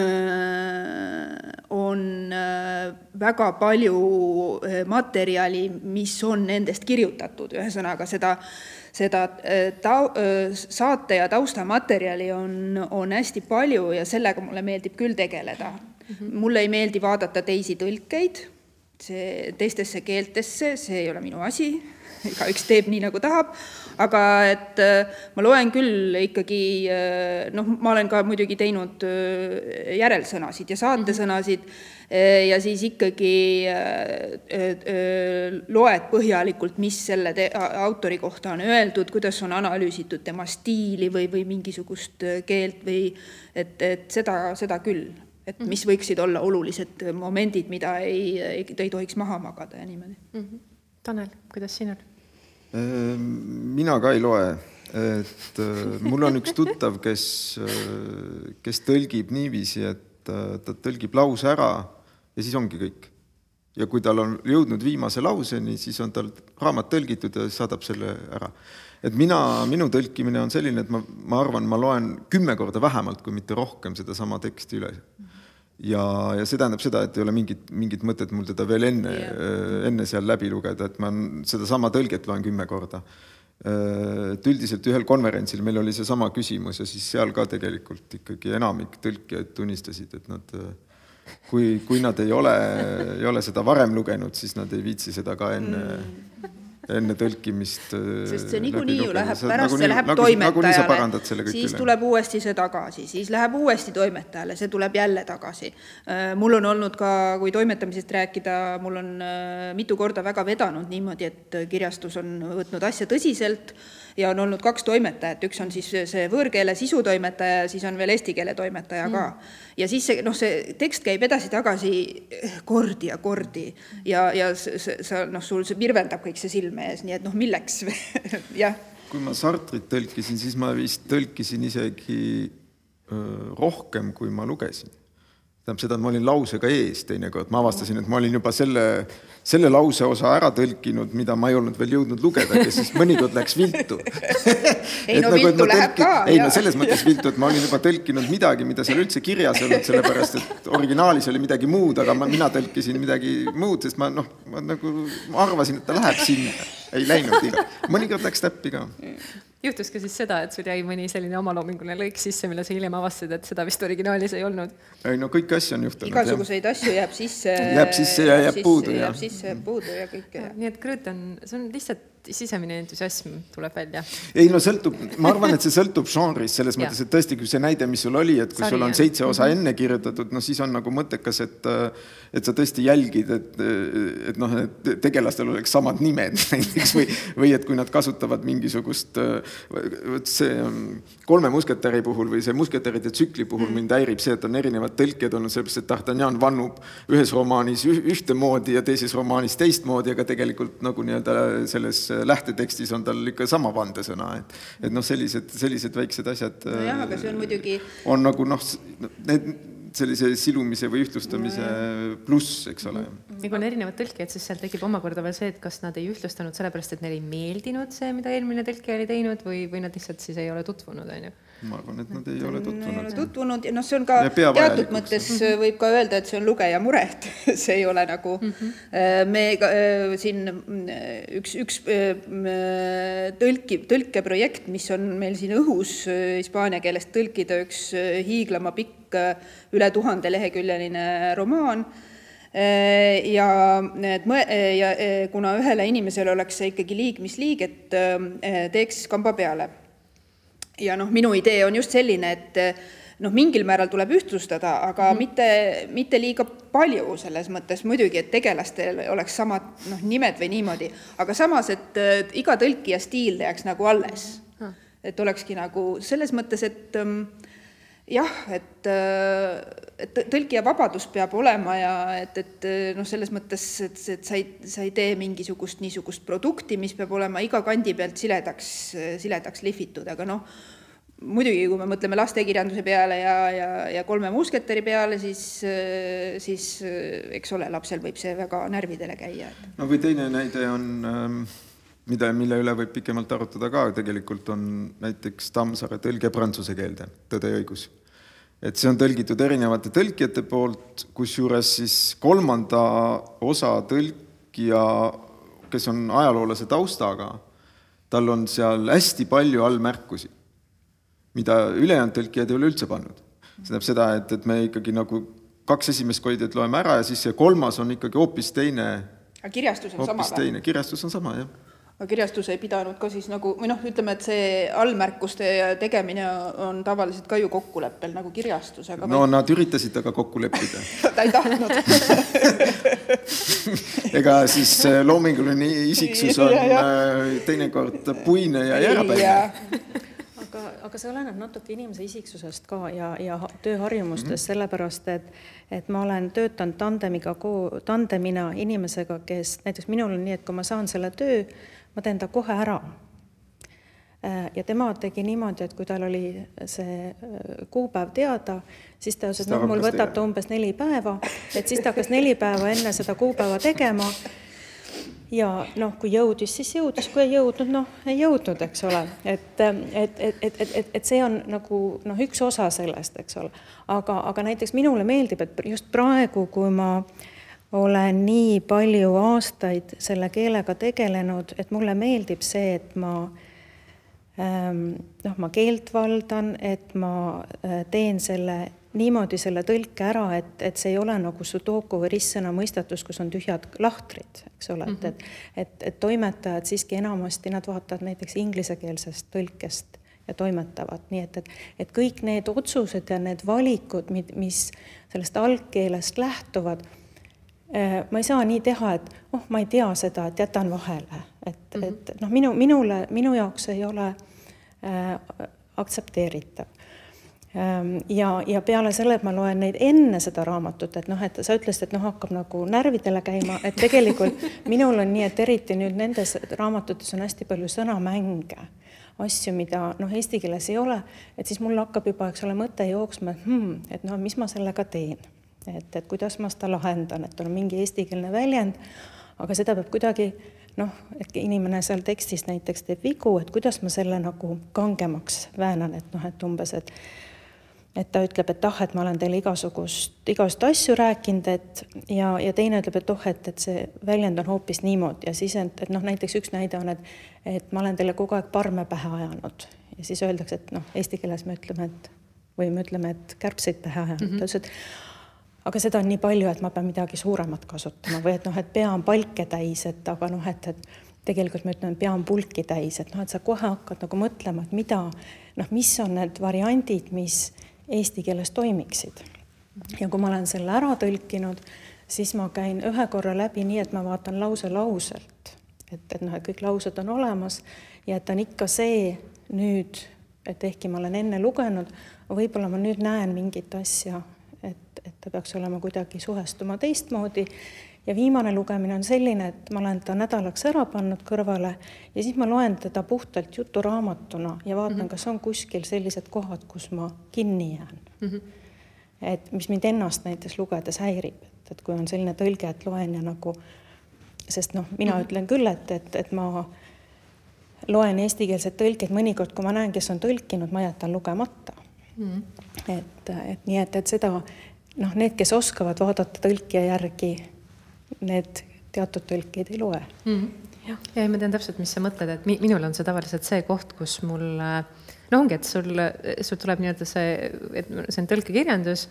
on äh, väga palju materjali, mis on nendest kirjutatud, ühesõnaga seda äh, tau-, äh, saate ja taustamaterjali on, on hästi palju ja sellega mulle meeldib küll tegeleda mm. -hmm. mulle ei meeldi vaadata teisi tõlkeid, see teistesse keeltesse, see ei ole minu asi, [LAUGHS] igaüks teeb nii, nagu tahab, aga et äh, ma loen küll ikkagi noh, ma olen ka muidugi teinud järelsõnasid ja saatesõnasid mm, -hmm Äh, ja siis ikkagi äh, äh, loed põhjalikult, mis selle te-, autori kohta on öeldud, kuidas on analüüsitud tema stiili või, või mingisugust keelt või et, et seda, seda küll, et mis mhm. võiksid olla olulised momendid, mida ei, ei, ei tohiks maha magada ja niimoodi mm. -hmm. Tanel, kuidas sinul? mina ka ei loe, et mul on üks tuttav, kes, kes tõlgib niiviisi, et ta tõlgib lause ära ja siis ongi kõik. ja kui tal on jõudnud viimase lauseni, siis on tal raamat tõlgitud ja saadab selle ära. et mina, minu tõlkimine on selline, et ma, ma arvan, ma loen kümme korda vähemalt, kui mitte rohkem, sedasama teksti üle. ja, ja see tähendab seda, et ei ole mingit, mingit mõtet mul teda veel enne yeah., enne seal läbi lugeda, et ma sedasama tõlget loen kümme korda et üldiselt ühel konverentsil meil oli seesama küsimus ja siis seal ka tegelikult ikkagi enamik tõlkijaid tunnistasid, et nad kui, kui nad ei ole, ei ole seda varem lugenud, siis nad ei viitsi seda ka enne mm., enne tõlkimist. sest see niikuinii ju läheb, pärast see läheb nagu, toimetajale, siis üle. tuleb uuesti see tagasi, siis läheb uuesti toimetajale, see tuleb jälle tagasi. Äh, mul on olnud ka, kui toimetamisest rääkida, mul on äh, mitu korda väga vedanud niimoodi, et kirjastus on võtnud asja tõsiselt ja on olnud kaks toimetajat, üks on siis see võõrkeele sisutoimetaja ja siis on veel eesti keele toimetaja ka. Mm.. ja siis see, noh, see tekst käib edasi-tagasi kordi ja kordi. Ja, ja sa noh, sul see virvendab kõik see silme ees, nii et noh, milleks [LAUGHS] jah. kui ma Sartrit tõlkisin, siis ma vist tõlkisin isegi öö, rohkem, kui ma lugesin tähendab seda, et ma olin lausega ees teinekord, ma avastasin, et ma olin juba selle, selle lause osa ära tõlkinud, mida ma ei olnud veel jõudnud lugeda, kes siis mõnikord läks viltu. [LAUGHS] Ei no nagu, viltu läheb tõlki... ka. ei no selles mõttes viltu, et ma olin juba tõlkinud midagi, mida seal üldse kirjas ei olnud, sellepärast et originaalis oli midagi muud, aga ma, mina tõlkisin midagi muud, sest ma noh, ma nagu ma arvasin, et ta läheb sinna, ei läinud iga, mõnikord läks täppi ka juhtus ka siis seda, et sul jäi mõni selline omaloominguline lõik sisse, mille sa hiljem avastasid, et seda vist originaalis ei olnud? ei no kõiki asju on juhtunud. igasuguseid jah. asju jääb sisse. jääb sisse ja jääb puudu. jääb sisse, jääb puudu ja kõike. nii et Gröt on, see on lihtsalt sisemine entusiasm tuleb välja. ei no sõltub, ma arvan, et see sõltub žanrist selles mõttes, et tõesti, kui see näide, mis sul oli, et kui Sari, sul on seitse osa mm -hmm. enne kirjutatud, no siis on nagu mõttekas, et et sa tõesti jälgid, et, et noh, et tegelastel oleks samad nimed [LAUGHS] näiteks või, või et kui nad kasutavad mingisugust, vot see kolme musketäri puhul või see musketäride tsükli puhul mm mind häirib see, et on erinevad tõlked olnud, sellepärast et D'Artagnan vannub ühes romaanis ühtemoodi ja teises romaanis teistmoodi, aga tegelikult nagu nii-öelda selles lähtetekstis on tal ikka sama vandesõna, et, et noh, sellised, sellised väiksed asjad. nojah, aga see on muidugi. on nagu noh, need sellise silumise või ühtlustamise pluss, eks ole. ja kui on erinevad tõlkijad, siis seal tekib omakorda veel see, et kas nad ei ühtlustanud sellepärast, et neile ei meeldinud see, mida eelmine tõlkija oli teinud või, või nad lihtsalt siis ei ole tutvunud, on ju ma arvan, et nad ei ole tutvunud. ei ole tutvunud ja noh, see on ka teatud mõttes mm -hmm. võib ka öelda, et see on lugeja mure, et [LAUGHS] see ei ole nagu mm, -hmm. me ka, äh, siin üks, üks tõlki, tõlkeprojekt, mis on meil siin õhus hispaania keelest tõlkida üks hiiglama pikk üle tuhandeleheküljeline romaan ja need mõ-, ja kuna ühele inimesele oleks see ikkagi liig, mis liig, et teeks kamba peale ja noh, minu idee on just selline, et noh, mingil määral tuleb ühtlustada, aga mm -hmm. mitte, mitte liiga palju selles mõttes muidugi, et tegelastel oleks samad noh, nimed või niimoodi, aga samas, et iga tõlkija stiil jääks nagu alles mm. -hmm. et olekski nagu selles mõttes, et ähm, jah, et, et tõlkija vabadus peab olema ja et, et noh, selles mõttes, et, et sa ei, sa ei tee mingisugust niisugust produkti, mis peab olema iga kandi pealt siledaks, siledaks lihvitud, aga noh, muidugi, kui me mõtleme lastekirjanduse peale ja, ja, ja Kolme musketäri peale, siis, siis eks ole, lapsel võib see väga närvidele käia. no või teine näide on, ähm, mida, mille üle võib pikemalt arutada ka, tegelikult on näiteks Tammsaare tõlge prantsuse keelde, Tõde ja õigus. Et see on tõlgitud erinevate tõlkijate poolt, kusjuures siis kolmanda osa tõlkija, kes on ajaloolase taustaga, tal on seal hästi palju allmärkusi mida ülejäänud tõlkijad ei ole üldse pannud. see tähendab seda, et, et me ikkagi nagu kaks esimest koidjat loeme ära ja siis see kolmas on ikkagi hoopis teine. aga kirjastus on sama või? kirjastus on sama, jah aga kirjastus ei pidanud ka siis nagu või noh, ütleme, et see allmärkuste tegemine on tavaliselt ka ju kokkuleppel nagu kirjastus, aga no või... nad üritasid temaga kokku leppida. [LAUGHS] Ta ei tahtnud. [LAUGHS] Ega siis loominguline isiksus on äh, teinekord puine ja järbeline aga, aga see oleneb natuke inimese isiksusest ka ja, ja tööharjumustest mm, -hmm. sellepärast et, et ma olen töötanud tandemiga, tandemina inimesega, kes näiteks minul on nii, et kui ma saan selle töö, ma teen ta kohe ära. Äh, ja tema tegi niimoodi, et kui tal oli see äh, kuupäev teada, siis ta ütles, et noh, mul võtab ta umbes neli päeva, et siis ta hakkas neli päeva enne seda kuupäeva tegema. Ja noh, kui jõudis, siis jõudis, kui ei jõudnud, noh, ei jõudnud, eks ole, et, et, et, et, et, et see on nagu noh, üks osa sellest, eks ole. aga, aga näiteks minule meeldib, et just praegu, kui ma olen nii palju aastaid selle keelega tegelenud, et mulle meeldib see, et ma ähm, noh, ma keelt valdan, et ma äh, teen selle niimoodi selle tõlke ära, et, et see ei ole nagu sudoku või ristsõna mõistatus, kus on tühjad lahtrid, eks ole mm, -hmm. et, et, et, et toimetajad siiski enamasti nad vaatavad näiteks inglisekeelsest tõlkest ja toimetavad, nii et, et, et kõik need otsused ja need valikud, mis sellest algkeelest lähtuvad, ma ei saa nii teha, et oh, ma ei tea seda, et jätan vahele, et mm, -hmm. et noh, minu, minule, minu jaoks ei ole äh, aktsepteeritav. Ehm, ja, ja peale selle, et ma loen neid enne seda raamatut, et noh, et sa ütlesid, et noh, hakkab nagu närvidele käima, et tegelikult [LAUGHS] minul on nii, et eriti nüüd nendes raamatutes on hästi palju sõnamänge, asju, mida noh, eesti keeles ei ole, et siis mul hakkab juba, eks ole, mõte jooksma, et hmm, et no mis ma sellega teen et, et kuidas ma seda lahendan, et on mingi eestikeelne väljend, aga seda peab kuidagi noh, et inimene seal tekstis näiteks teeb vigu, et kuidas ma selle nagu kangemaks väänan, et noh, et umbes, et et ta ütleb, et ah, et ma olen teile igasugust, igasuguseid asju rääkinud, et ja, ja teine ütleb, et oh, et, et see väljend on hoopis niimoodi ja siis, et, et noh, näiteks üks näide on, et et ma olen teile kogu aeg parme pähe ajanud ja siis öeldakse, et noh, eesti keeles me ütleme, et või me ütleme, et kärbseid pähe ajanud mm, -hmm. ta ütles, et aga seda on nii palju, et ma pean midagi suuremat kasutama või et noh, et pea on palke täis, et aga noh, et, et tegelikult me ütleme, pea on pulki täis, et noh, et sa kohe hakkad nagu mõtlema, et mida noh, mis on need variandid, mis eesti keeles toimiksid. ja kui ma olen selle ära tõlkinud, siis ma käin ühe korra läbi nii, et ma vaatan lause lauselt, et, et noh, et kõik laused on olemas ja et on ikka see nüüd, et ehkki ma olen enne lugenud, võib-olla ma nüüd näen mingit asja et, et ta peaks olema kuidagi suhestuma teistmoodi. ja viimane lugemine on selline, et ma olen ta nädalaks ära pannud kõrvale ja siis ma loen teda puhtalt juturaamatuna ja vaatan mm, -hmm. kas on kuskil sellised kohad, kus ma kinni jään mm. -hmm. et mis mind ennast näiteks lugedes häirib, et, et kui on selline tõlge, et loen ja nagu, sest noh, mina mm -hmm. ütlen küll, et, et, et ma loen eestikeelset tõlget mõnikord, kui ma näen, kes on tõlkinud, ma jätan lugemata mm. -hmm. et, et nii, et, et seda noh, need, kes oskavad vaadata tõlkija järgi, need teatud tõlkeid ei loe mm. -hmm. ja, ja ma tean täpselt, mis sa mõtled, et minul on see tavaliselt see koht, kus mul no ongi, et sul, sul tuleb nii-öelda see, et see on tõlkekirjandus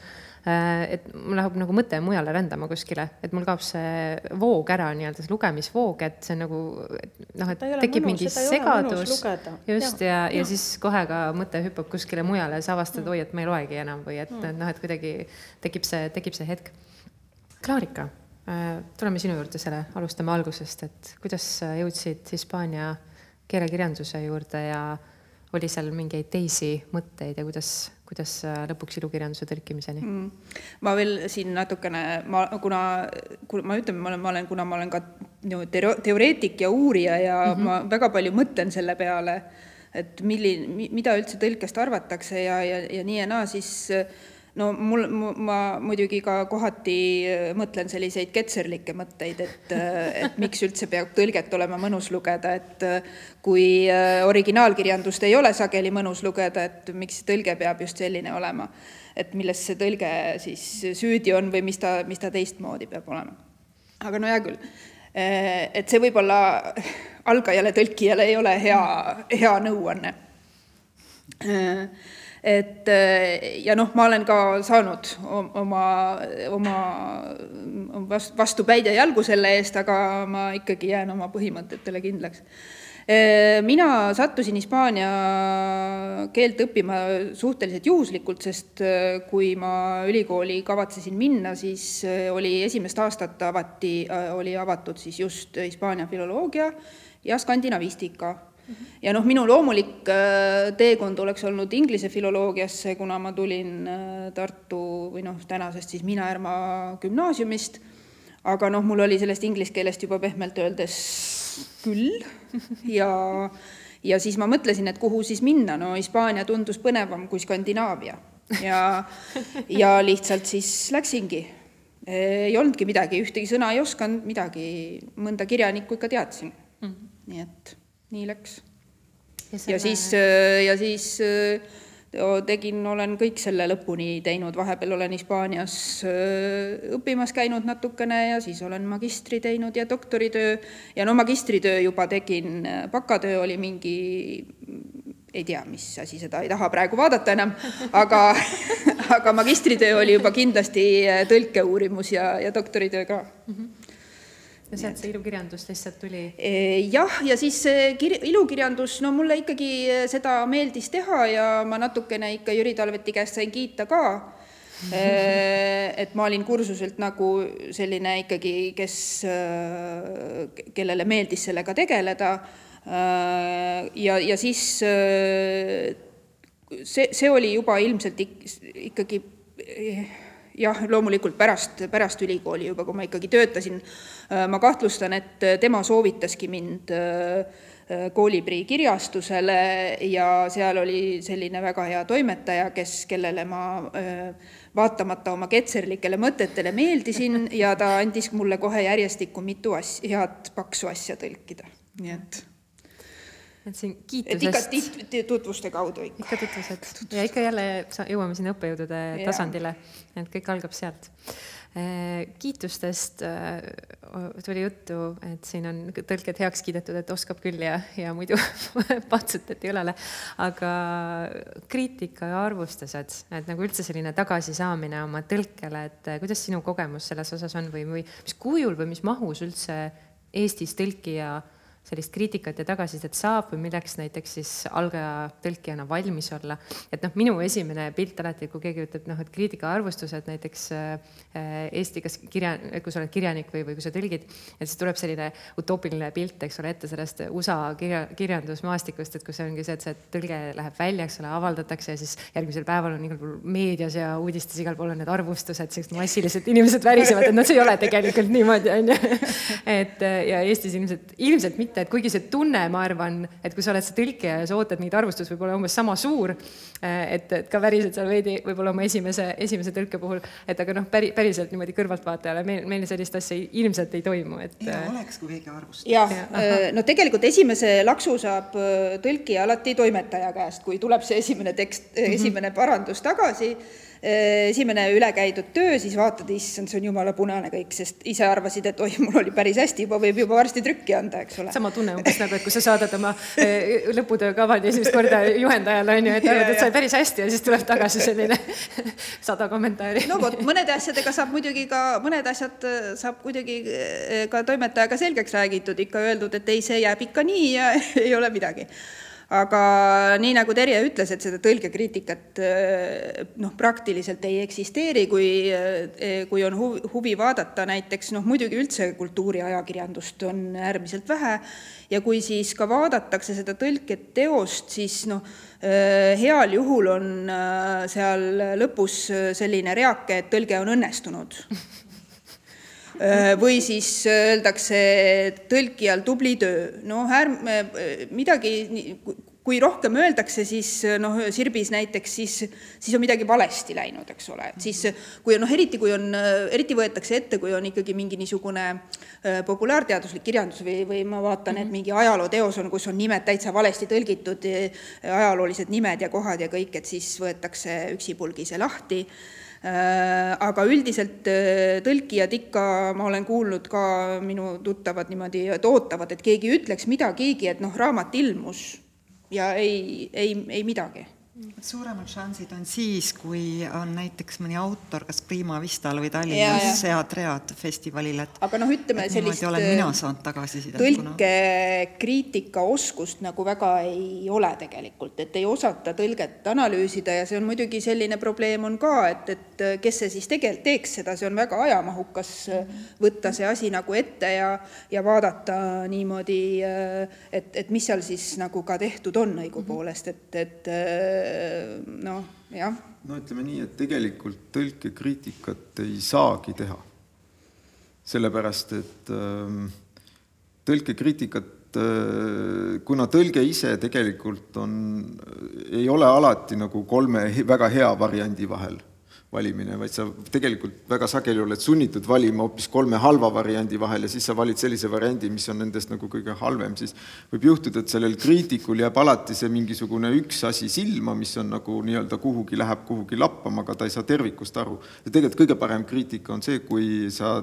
et mul läheb nagu mõte mujale rändama kuskile, et mul kaob see voog ära, nii-öelda see lugemisvoog, et see nagu noh, et tekib mõnus, mingi segadus. just ja, ja, ja siis kohe ka mõte hüppab kuskile mujale ja sa avastad, oi, et ma ei loegi enam või et mm. noh, et kuidagi tekib see, tekib see hetk. Klaarika, äh, tuleme sinu juurde selle, alustame algusest, et kuidas jõudsid Hispaania keelekirjanduse juurde ja oli seal mingeid teisi mõtteid ja kuidas kuidas äh, lõpuks ilukirjanduse tõlkimiseni mm.? ma veel siin natukene, ma, kuna, kuna ma ütlen, ma olen, ma olen, kuna ma olen ka teoreetik ja uurija ja mm -hmm. ma väga palju mõtlen selle peale, et milline, mida üldse tõlkest arvatakse ja, ja, ja nii ja naa, siis äh, no mul, ma muidugi ka kohati äh, mõtlen selliseid ketserlikke mõtteid, et, äh, et miks üldse peab tõlget olema mõnus lugeda, et äh, kui originaalkirjandust ei ole sageli mõnus lugeda, et miks tõlge peab just selline olema. et milles see tõlge siis süüdi on või mis ta, mis ta teistmoodi peab olema. aga no hea küll. et see võib-olla algajale tõlkijale ei ole hea, hea nõuanne et eh, ja noh, ma olen ka saanud oma, oma vastu päid ja jalgu selle eest, aga ma ikkagi jään oma põhimõtetele kindlaks. Eh, mina sattusin Hispaania keelt õppima suhteliselt juhuslikult, sest eh, kui ma ülikooli kavatsesin minna, siis oli esimest aastat avati, oli avatud siis just Hispaania filoloogia ja skandinavistika ja noh, minu loomulik äh, teekond oleks olnud inglise filoloogiasse, kuna ma tulin äh, Tartu või noh, tänasest siis Miina-Härma gümnaasiumist, aga noh, mul oli sellest inglise keelest juba pehmelt öeldes küll [LAUGHS] ja ja siis ma mõtlesin, et kuhu siis minna, no Hispaania tundus põnevam kui Skandinaavia ja, ja lihtsalt siis läksingi. ei olnudki midagi, ühtegi sõna ei osanud, midagi, mõnda kirjanikku ikka teadsin mm. -hmm. nii et nii läks. ja, selle... siis, äh, ja siis äh, tegin, olen kõik selle lõpuni teinud, vahepeal olen Hispaanias äh, õppimas käinud natukene ja siis olen magistri teinud ja doktoritöö. Ja no magistritöö juba tegin, bakatöö oli mingi ei tea, mis asi, seda ei taha praegu vaadata enam, aga, [LAUGHS] aga magistritöö oli juba kindlasti tõlkeuurimus ja, ja doktoritöö ka. Mm. -hmm ja sealt see ilukirjandus lihtsalt tuli? jah, ja siis kir-, ilukirjandus, no mulle ikkagi seda meeldis teha ja ma natukene ikka Jüri Talveti käest sain kiita ka [LAUGHS] et ma olin kursuselt nagu selline ikkagi, kes, kellele meeldis sellega tegeleda. ja, ja siis see, see oli juba ilmselt ik, ikkagi jah, loomulikult pärast, pärast ülikooli juba, kui ma ikkagi töötasin, ma kahtlustan, et tema soovitaski mind kooliprii kirjastusele ja seal oli selline väga hea toimetaja, kes, kellele ma vaatamata oma ketserlikele mõtetele meeldisin ja ta andis mulle kohe järjestikku mitu asja, head paksu asja tõlkida, nii et et siin kiitusest ikka tutvuste kaudu ikka. ikka tutvused ja ikka jälle jõuame sinna õppejõudude Jaa. tasandile, et kõik algab sealt. kiitustest äh, tuli juttu, et siin on tõlked heaks kiidetud, et oskab küll ja, ja muidu [LAUGHS] patsutati õlale. aga kriitika ja arvustused, et nagu üldse selline tagasisaamine oma tõlkele, et kuidas sinu kogemus selles osas on või, või mis kujul või mis mahus üldse Eestis tõlkija sellist kriitikat ja tagasisidet saab või milleks näiteks siis algaja tõlkijana valmis olla. et noh, minu esimene pilt alati, kui keegi ütleb noh, et kriitika arvustused näiteks äh, Eesti, kas kirja, kui sa oled kirjanik või, või kui sa tõlgid, et siis tuleb selline utoopiline pilt, eks ole, ette sellest USA kirja, kirjandusmaastikust, et kus ongi see, et see tõlge läheb välja, eks ole, avaldatakse ja siis järgmisel päeval on igal pool meedias ja uudistes igal pool on need arvustused, sellised massilised inimesed värisevad, et noh, see ei ole tegelikult niimoodi, on ju. [LAUGHS] et ja Eestis ilmselt, ilmselt mitte, et kuigi see tunne, ma arvan, et kui sa oled see tõlkija ja sa ootad mingit arvustust, võib olla umbes sama suur, et, et ka värised seal veidi võib-olla oma esimese, esimese tõlke puhul, et aga noh, päri, päriselt niimoodi kõrvaltvaatajale meil, meil sellist asja ilmselt ei toimu, et ja oleks, kui keegi arvustab. jah Jah,, no tegelikult esimese laksu saab tõlkija alati toimetaja käest, kui tuleb see esimene tekst -hmm. esimene parandus tagasi, esimene ülekäidud töö, siis vaatad, issand, see on jumala punane kõik, sest ise arvasid, et oi, mul oli päris hästi, juba võib juba varsti trükki anda, eks ole. sama tunne umbes nagu, et kui sa saadad oma eh, lõputöö kavandi esimest korda juhendajale, on ju, et arvad, et sai päris hästi ja siis tuleb tagasi selline [LAUGHS] sada kommentaari. no vot, mõnede asjadega saab muidugi ka, mõned asjad äh, saab kuidagi äh, ka toimetajaga selgeks räägitud, ikka öeldud, et ei, see jääb ikka nii ja [LAUGHS] ei ole midagi. Aga nii, nagu Terje ütles, et seda tõlgekriitikat äh, noh, praktiliselt ei eksisteeri, kui, kui on huvi, huvi vaadata näiteks noh, muidugi üldse kultuuriajakirjandust on äärmiselt vähe ja kui siis ka vaadatakse seda tõlketeost, siis noh, heal juhul on seal lõpus selline reake, et tõlge on õnnestunud. [LAUGHS] või siis öeldakse tõlkijal tubli töö, noh, ärme midagi, kui rohkem öeldakse, siis noh, Sirbis näiteks, siis, siis on midagi valesti läinud, eks ole, et siis kui on noh, eriti kui on, eriti võetakse ette, kui on ikkagi mingi niisugune äh, populaarteaduslik kirjandus või, või ma vaatan, et mingi ajalooteos on, kus on nimed täitsa valesti tõlgitud, ajaloolised nimed ja kohad ja kõik, et siis võetakse üksipulgi see lahti aga üldiselt tõlkijad ikka, ma olen kuulnud ka minu tuttavad niimoodi, et ootavad, et keegi ütleks midagigi, et noh, raamat ilmus ja ei, ei, ei midagi suuremad šansid on siis, kui on näiteks mõni autor, kas Prima Vistal või Tallinnas ja. head read festivalil, et aga noh, ütleme sellist olen mina saanud tagasisidet. tõlkekriitika oskust nagu väga ei ole tegelikult, et ei osata tõlget analüüsida ja see on muidugi selline probleem on ka, et, et kes see siis tegelikult teeks seda, see on väga ajamahukas võtta see asi nagu ette ja, ja vaadata niimoodi, et, et mis seal siis nagu ka tehtud on õigupoolest, et, et noh, jah no ütleme nii, et tegelikult tõlkekriitikat ei saagi teha. sellepärast, et ähm, tõlkekriitikat äh,, kuna tõlge ise tegelikult on, ei ole alati nagu kolme väga hea variandi vahel valimine, vaid sa tegelikult väga sageli oled sunnitud valima hoopis kolme halva variandi vahel ja siis sa valid sellise variandi, mis on nendest nagu kõige halvem, siis võib juhtuda, et sellel kriitikul jääb alati see mingisugune üks asi silma, mis on nagu nii-öelda kuhugi, läheb kuhugi lappama, aga ta ei saa tervikust aru. ja tegelikult kõige parem kriitika on see, kui sa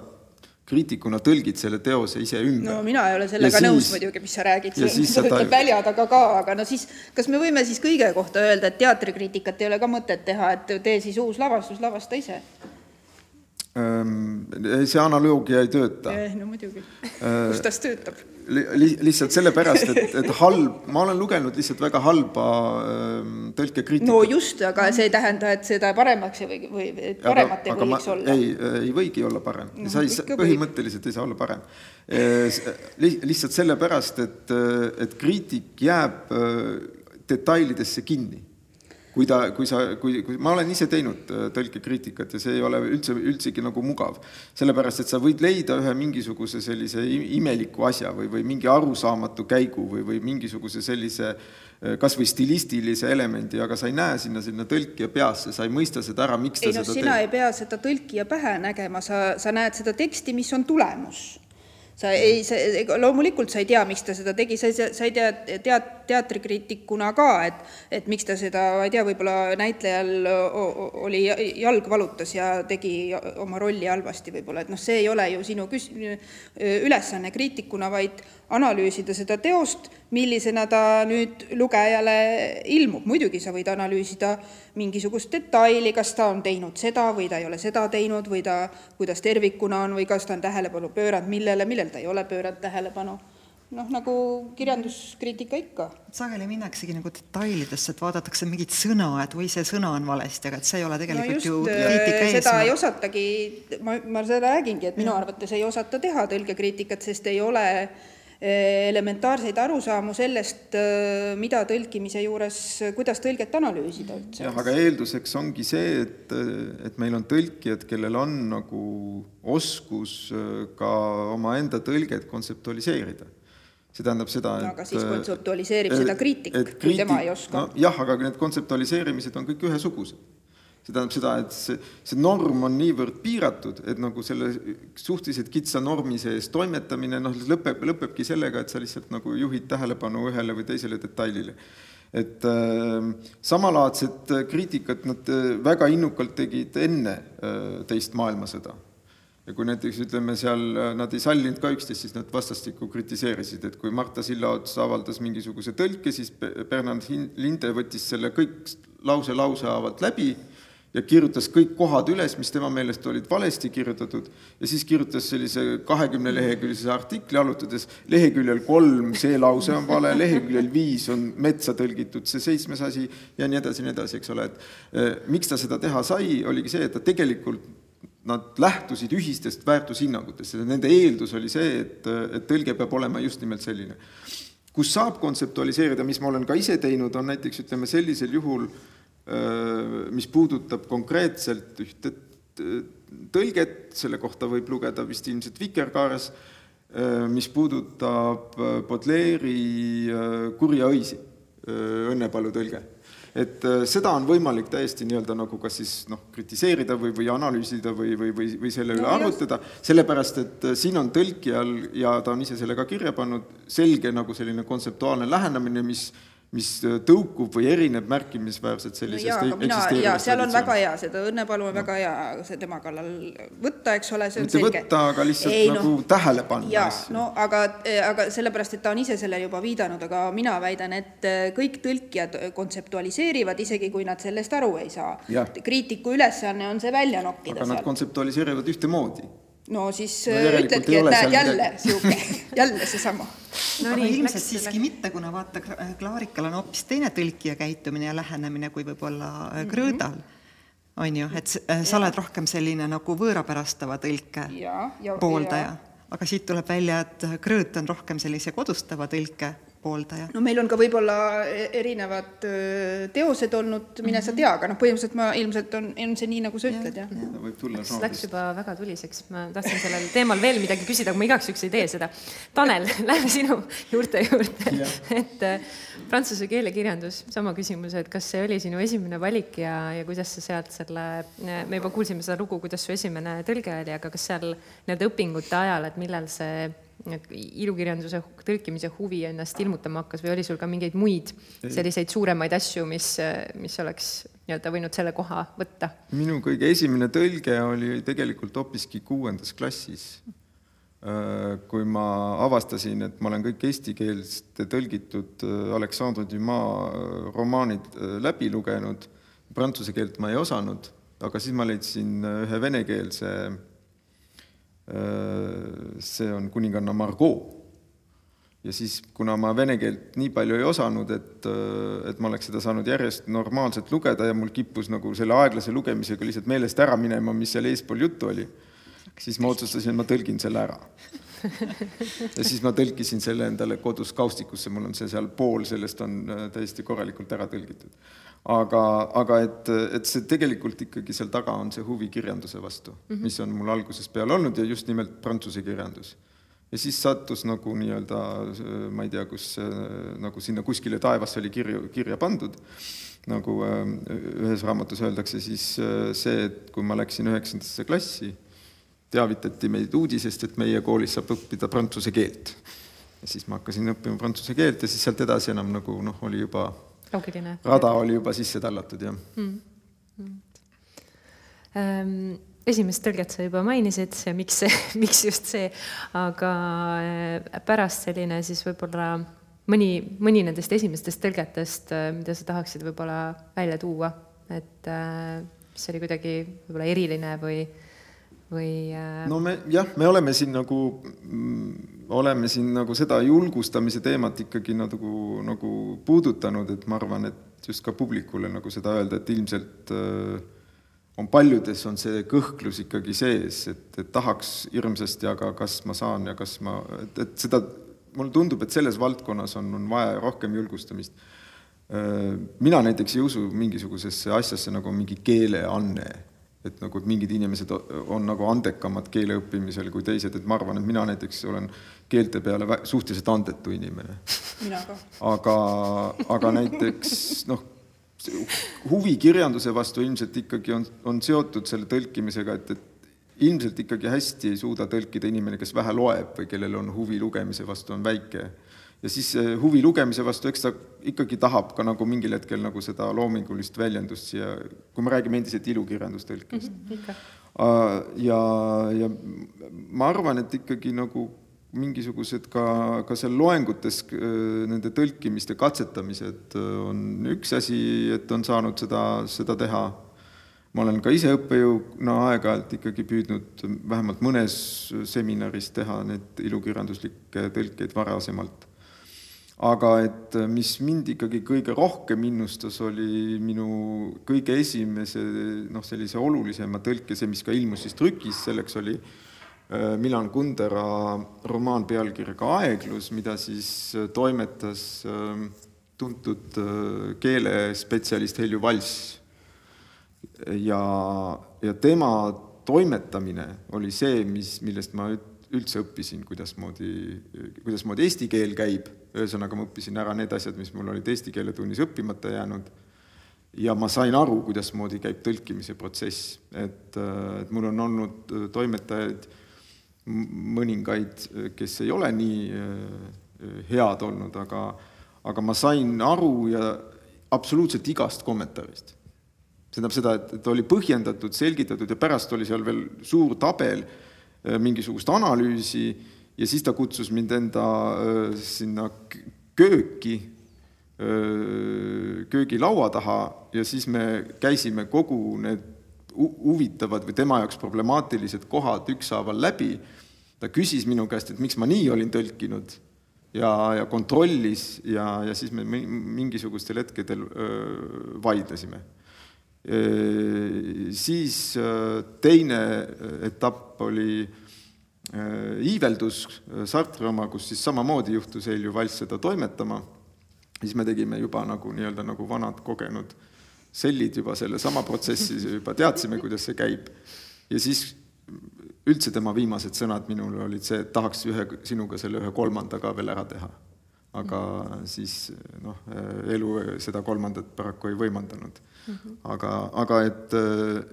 kriitikuna tõlgid selle teose ise ümber. no mina ei ole sellega Ja nõus siis- muidugi, mis sa räägid, see sa [LAUGHS] ta- ütleb välja taga ka, aga no siis, kas me võime siis kõige kohta öelda, et teatrikriitikat ei ole ka mõtet teha, et tee siis uus lavastus, lavasta ise? Ähm, see analoogia ei tööta. no muidugi, kus tas töötab? Li, lihtsalt sellepärast, et, et halb, ma olen lugenud lihtsalt väga halba ähm, tõlkekriitikat. no just, aga see ei tähenda, et seda paremaks ei või, või paremat ei aga ma- võiks olla. ei, ei võigi olla parem No, sa ei põhimõtteliselt ei saa olla parem. Li, lihtsalt sellepärast, et, et kriitik jääb detailidesse kinni. Kui ta, kui sa, kui, kui ma olen ise teinud äh, tõlkekriitikat ja see ei ole üldse, üldsegi nagu mugav. sellepärast, et sa võid leida ühe mingisuguse sellise imeliku asja või, või mingi arusaamatu käigu või, või mingisuguse sellise äh, kas või stilistilise elemendi, aga sa ei näe sinna, sinna tõlkija peasse, sa ei mõista seda ära, miks ta ei no seda sina teeb. ei pea seda tõlkija pähe nägema, sa, sa näed seda teksti, mis on tulemus sa ei, sa loomulikult sa ei tea, miks ta seda tegi, sa ei, sa ei tea tead, teatrikriitikuna ka, et, et miks ta seda, ma ei tea, võib-olla näitlejal oli, jalg valutas ja tegi oma rolli halvasti võib-olla, et noh, see ei ole ju sinu küs-, ülesanne kriitikuna, vaid analüüsida seda teost, millisena ta nüüd lugejale ilmub. muidugi sa võid analüüsida mingisugust detaili, kas ta on teinud seda või ta ei ole seda teinud või ta, kuidas tervikuna on või kas ta on tähelepanu pööranud millele, millel ta ei ole pööranud tähelepanu. Noh, nagu kirjanduskriitika ikka. sageli minnaksegi nagu detailidesse, et vaadatakse mingit sõna, et või see sõna on valesti, aga et see ei ole tegelikult no just, ju äh, kriitika eesmärk. seda ei osatagi, ma, ma seda räägingi, et minu ja. arvates ei osata teha tõlgekriitikat, sest ei ole äh, elementaarseid arusaamu sellest, eh, mida tõlkimise juures, kuidas tõlget analüüsida üldse. jah, aga eelduseks ongi see, et, et meil on tõlkijad, kellel on nagu oskus ka omaenda tõlget kontseptualiseerida see tähendab seda, et no, aga siis kontseptualiseerib seda kriitik, kui tema ei oska no,. jah, aga need kontseptualiseerimised on kõik ühesugused see tähendab seda, et see, see norm on niivõrd piiratud, et nagu selle suhteliselt kitsa normi sees toimetamine noh, lõpeb, lõpebki sellega, et sa lihtsalt nagu juhid tähelepanu ühele või teisele detailile. et äh, samalaadset kriitikat nad äh, väga innukalt tegid enne äh, teist maailmasõda. Ja kui näiteks ütleme seal, äh, nad ei sallinud ka üksteist, siis nad vastastikku kritiseerisid, et kui Marta Sillaots avaldas mingisuguse tõlke, siis Bernard Linde võttis selle kõik lause lause haavalt läbi ja kirjutas kõik kohad üles, mis tema meelest olid valesti kirjutatud ja siis kirjutas sellise kahekümne leheküljelise artikli, alutades leheküljel kolm see lause on vale, leheküljel viis on metsa tõlgitud see seitsmes asi ja nii edasi ja nii edasi, eks ole, et eh, miks ta seda teha sai, oligi see, et ta tegelikult nad lähtusid ühistest väärtushinnangutest ja nende eeldus oli see, et, et tõlge peab olema just nimelt selline. kus saab kontseptualiseerida, mis ma olen ka ise teinud, on näiteks ütleme sellisel juhul äh, Äh, mis puudutab konkreetselt ühte tõlget, selle kohta võib lugeda vist ilmselt Vikerkaares, äh, mis puudutab äh, Baudelaire'i Kurja õisi, Õnnepalu tõlge. Et seda on võimalik täiesti nii-öelda nagu kas siis noh, kritiseerida või, või analüüsida või, või, või, või selle üle no, arutada, sellepärast et siin on tõlkijal ja ta on ise selle ka kirja pannud, selge nagu selline kontseptuaalne lähenemine, mis mis äh, tõukub või erineb märkimisväärselt sellisest no jaa, mina, jaa, seal on väga hea, seda Õnnepalu on no. väga hea see tema kallal võtta, eks ole, see on Mitte selge. võtta, aga lihtsalt Ei, nagu no, tähele panna. jaa, no aga, aga sellepärast, et ta on ise sellele juba viidanud, aga mina väidan, et äh, kõik tõlkijad kontseptualiseerivad, isegi kui nad sellest aru ei saa. kriitiku ülesanne on see välja nokkida aga seal. nad kontseptualiseerivad ühtemoodi no siis no, äh, ütledki, et näed jälle sihuke, [LAUGHS] jälle seesama. no aga nii, ilmselt siiski mitte, kuna vaata, Klaarikal on hoopis teine tõlkija käitumine ja lähenemine kui võib-olla mm -hmm. Krõõdal. on ju, et äh, sa oled rohkem selline nagu võõrapärastava tõlke ja, ja, pooldaja, aga siit tuleb välja, et Krõõt on rohkem sellise kodustava tõlke pooldaja? no meil on ka võib-olla e-, erinevad teosed olnud, mine mm -hmm. sa tea, aga noh, põhimõtteliselt ma ilmselt on, on see nii, nagu sa ütled, jah ja. ja.. võib tulla no, läks juba väga tuliseks, ma tahtsin sellel [LAUGHS] teemal veel midagi küsida, aga ma igaks juhuks ei tee seda. Tanel, [LAUGHS] lähme sinu juurte juurde et prantsuse keelekirjandus, sama küsimus, et kas see oli sinu esimene valik ja, ja kuidas sa sealt selle, me juba kuulsime seda lugu, kuidas su esimene tõlge oli, aga kas seal nii-öelda õpingute ajal, et millal see ilukirjanduse tõlkimise huvi ennast ilmutama hakkas või oli sul ka mingeid muid selliseid suuremaid asju, mis, mis oleks nii-öelda võinud selle koha võtta? minu kõige esimene tõlge oli tegelikult hoopiski kuuendas klassis. Äh, kui ma avastasin, et ma olen kõik eestikeelset tõlgitud äh, Alexandre Dumas äh, romaanid läbi lugenud, prantsuse keelt ma ei osanud, aga siis ma leidsin ühe venekeelse see on kuninganna Margot. ja siis, kuna ma vene keelt nii palju ei osanud, et, äh, et ma oleks seda saanud järjest normaalselt lugeda ja mul kippus nagu selle aeglase lugemisega lihtsalt meelest ära minema, mis seal eespool juttu oli, siis ma otsustasin, ma tõlgin selle ära. ja siis ma tõlkisin selle endale kodus kaustikusse, mul on see seal pool sellest on äh, täiesti korralikult ära tõlgitud. Aga, aga et, et see tegelikult ikkagi seal taga on see huvi kirjanduse vastu mm, -hmm. mis on mul algusest peale olnud ja just nimelt prantsuse kirjandus ja siis sattus nagu nii-öelda, ma ei tea, kus nagu sinna kuskile taevasse oli kirju, kirja pandud, nagu ühes raamatus öeldakse, siis see, et kui ma läksin üheksandasse klassi, teavitati meid uudisest, et meie koolis saab õppida prantsuse keelt. ja siis ma hakkasin õppima prantsuse keelt ja siis sealt edasi enam nagu noh, oli juba loogiline. rada oli juba sisse tallatud, jah mm.. Mm. Um, esimest tõlget sa juba mainisid miks see, [LAUGHS] miks just see, aga äh, pärast selline siis võib-olla mõni, mõni nendest esimestest tõlgetest, äh, mida sa tahaksid võib-olla välja tuua, et mis oli kuidagi võib-olla eriline või või? Äh, no me jah, me oleme siin nagu, mm, oleme siin nagu seda julgustamise teemat ikkagi nagu, nagu puudutanud, et ma arvan, et just ka publikule nagu seda öelda, et ilmselt äh, on paljudes on see kõhklus ikkagi sees, et, et tahaks hirmsasti, aga kas ma saan ja kas ma, et, et seda, mulle tundub, et selles valdkonnas on, on vaja rohkem julgustamist. Äh, mina näiteks ei usu mingisugusesse asjasse nagu mingi keeleanne et nagu, mingid inimesed on nagu andekamad keele õppimisel kui teised, et ma arvan, et mina näiteks olen keelte peale suhteliselt andetu inimene. aga, aga näiteks noh, huvi kirjanduse vastu ilmselt ikkagi on, on seotud selle tõlkimisega, et, et ilmselt ikkagi hästi ei suuda tõlkida inimene, kes vähe loeb või kellel on huvi lugemise vastu on väike ja siis huvi lugemise vastu, eks ta ikkagi tahab ka nagu mingil hetkel nagu seda loomingulist väljendust siia, kui me räägime endiselt ilukirjandustõlkest mm. -hmm, ja, ja ma arvan, et ikkagi nagu mingisugused ka, ka seal loengutes nende tõlkimiste katsetamised on üks asi, et on saanud seda, seda teha. ma olen ka ise õppejõuna aeg-ajalt ikkagi püüdnud vähemalt mõnes seminaris teha neid ilukirjanduslikke tõlkeid varasemalt aga et äh, mis mind ikkagi kõige rohkem innustas, oli minu kõige esimese noh, sellise olulisema tõlke, see, mis ka ilmus siis trükis, selleks oli äh, Milan Kundera romaan pealkirjaga Aeglus, mida siis äh, toimetas tuntud keelespetsialist Helju Valss. ja, ja tema toimetamine oli see, mis, millest ma üldse õppisin, kuidasmoodi, kuidasmoodi eesti keel käib. Ühesõnaga ma õppisin ära need asjad, mis mul olid eesti keele tunnis õppimata jäänud. Ja ma sain aru, kuidasmoodi käib tõlkimise protsess, et, et mul on olnud toimetajaid mõningaid, kes ei ole nii head olnud, aga, aga ma sain aru ja absoluutselt igast kommentaarist. see tähendab seda, et, et oli põhjendatud, selgitatud ja pärast oli seal veel suur tabel mingisugust analüüsi ja siis ta kutsus mind enda sinna kööki, köögilaua taha ja siis me käisime kogu need huvitavad või tema jaoks problemaatilised kohad ükshaaval läbi. ta küsis minu käest, et miks ma nii olin tõlkinud ja, ja kontrollis ja, ja siis me mingisugustel hetkedel öö, vaidlesime. Siis teine etapp oli Äh, iiveldus äh, Sartre oma, kus siis samamoodi juhtus Helju Valss seda toimetama, siis me tegime juba nagu nii-öelda nagu vanad kogenud sellid juba sellesama protsessi, [LAUGHS] juba teadsime, kuidas see käib. ja siis üldse tema viimased sõnad minule olid see, et tahaks ühe, sinuga selle ühe kolmanda ka veel ära teha. aga siis noh, elu seda kolmandat paraku ei võimaldanud mm. -hmm. aga, aga et,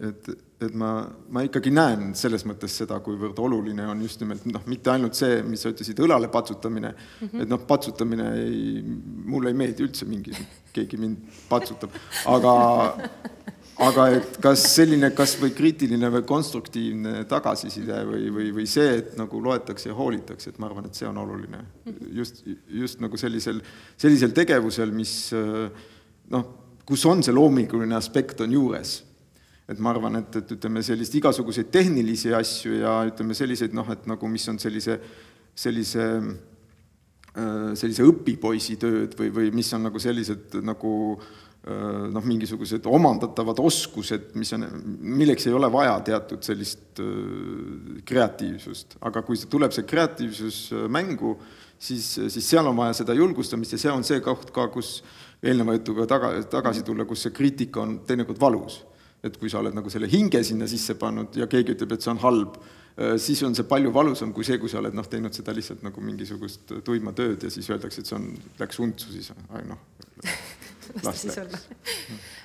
et et ma, ma ikkagi näen selles mõttes seda, kuivõrd oluline on just nimelt noh, mitte ainult see, mis sa ütlesid, õlale patsutamine mm, -hmm. et noh, patsutamine ei, mulle ei meeldi üldse mingi, keegi mind patsutab, aga aga et kas selline kas või kriitiline või konstruktiivne tagasiside või, või, või see, et nagu loetakse ja hoolitakse, et ma arvan, et see on oluline. just, just nagu sellisel, sellisel tegevusel, mis noh, kus on see loominguline aspekt on juures. Et ma arvan, et, et ütleme, sellist igasuguseid tehnilisi asju ja ütleme, selliseid noh, et nagu mis on sellise, sellise äh, sellise õpipoisi tööd või, või mis on nagu sellised nagu noh, mingisugused omandatavad oskused, mis on, milleks ei ole vaja teatud sellist kreatiivsust, aga kui see tuleb see kreatiivsus mängu, siis, siis seal on vaja seda julgustamist ja see on see koht ka, kus eelneva jutuga taga, tagasi tulla, kus see kriitika on teinekord valus. et kui sa oled nagu selle hinge sinna sisse pannud ja keegi ütleb, et see on halb, siis on see palju valusam kui see, kui sa oled noh, teinud seda lihtsalt nagu mingisugust tuima tööd ja siis öeldakse, et see on, läks untsu, siis noh [LAUGHS] las ta siis olla.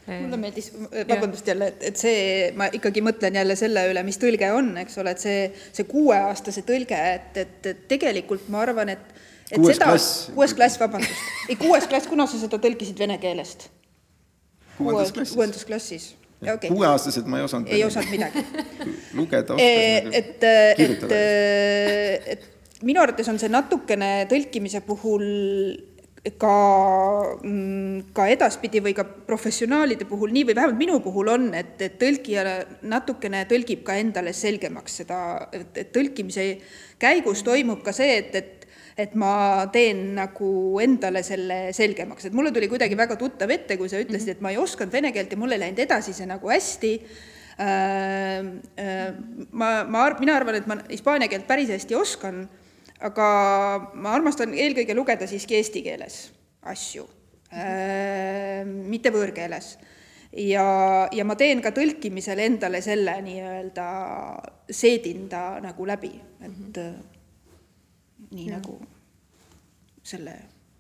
[LAUGHS] mulle meeldis, vabandust jälle, et, et see, ma ikkagi mõtlen jälle selle üle, mis tõlge on, eks ole, et see, see kuueaastase tõlge, et, et, et tegelikult ma arvan, et et kuues seda, klass. kuues klass, vabandust, ei kuues klass, kuna sa seda tõlkisid vene keelest? Kuuendas klassis. kuuendas klassis, okay. kuueaastased ma ei osanud ei osanud midagi [LAUGHS] lugeda et, oskasin, et, et, et minu arvates on see natukene tõlkimise puhul ka, ka edaspidi või ka professionaalide puhul nii või vähemalt minu puhul on, et, et tõlkija natukene tõlgib ka endale selgemaks seda, et, et tõlkimise käigus toimub ka see, et, et et ma teen nagu endale selle selgemaks, et mulle tuli kuidagi väga tuttav ette, kui sa ütlesid, et ma ei osanud vene keelt ja mul ei läinud edasi see nagu hästi ma, ma, mina arvan, et ma hispaania keelt päris hästi oskan, aga ma armastan eelkõige lugeda siiski eesti keeles asju, mitte võõrkeeles. ja, ja ma teen ka tõlkimisel endale selle nii-öelda, seedin ta nagu läbi, et mm -hmm. Nii ja. nagu selle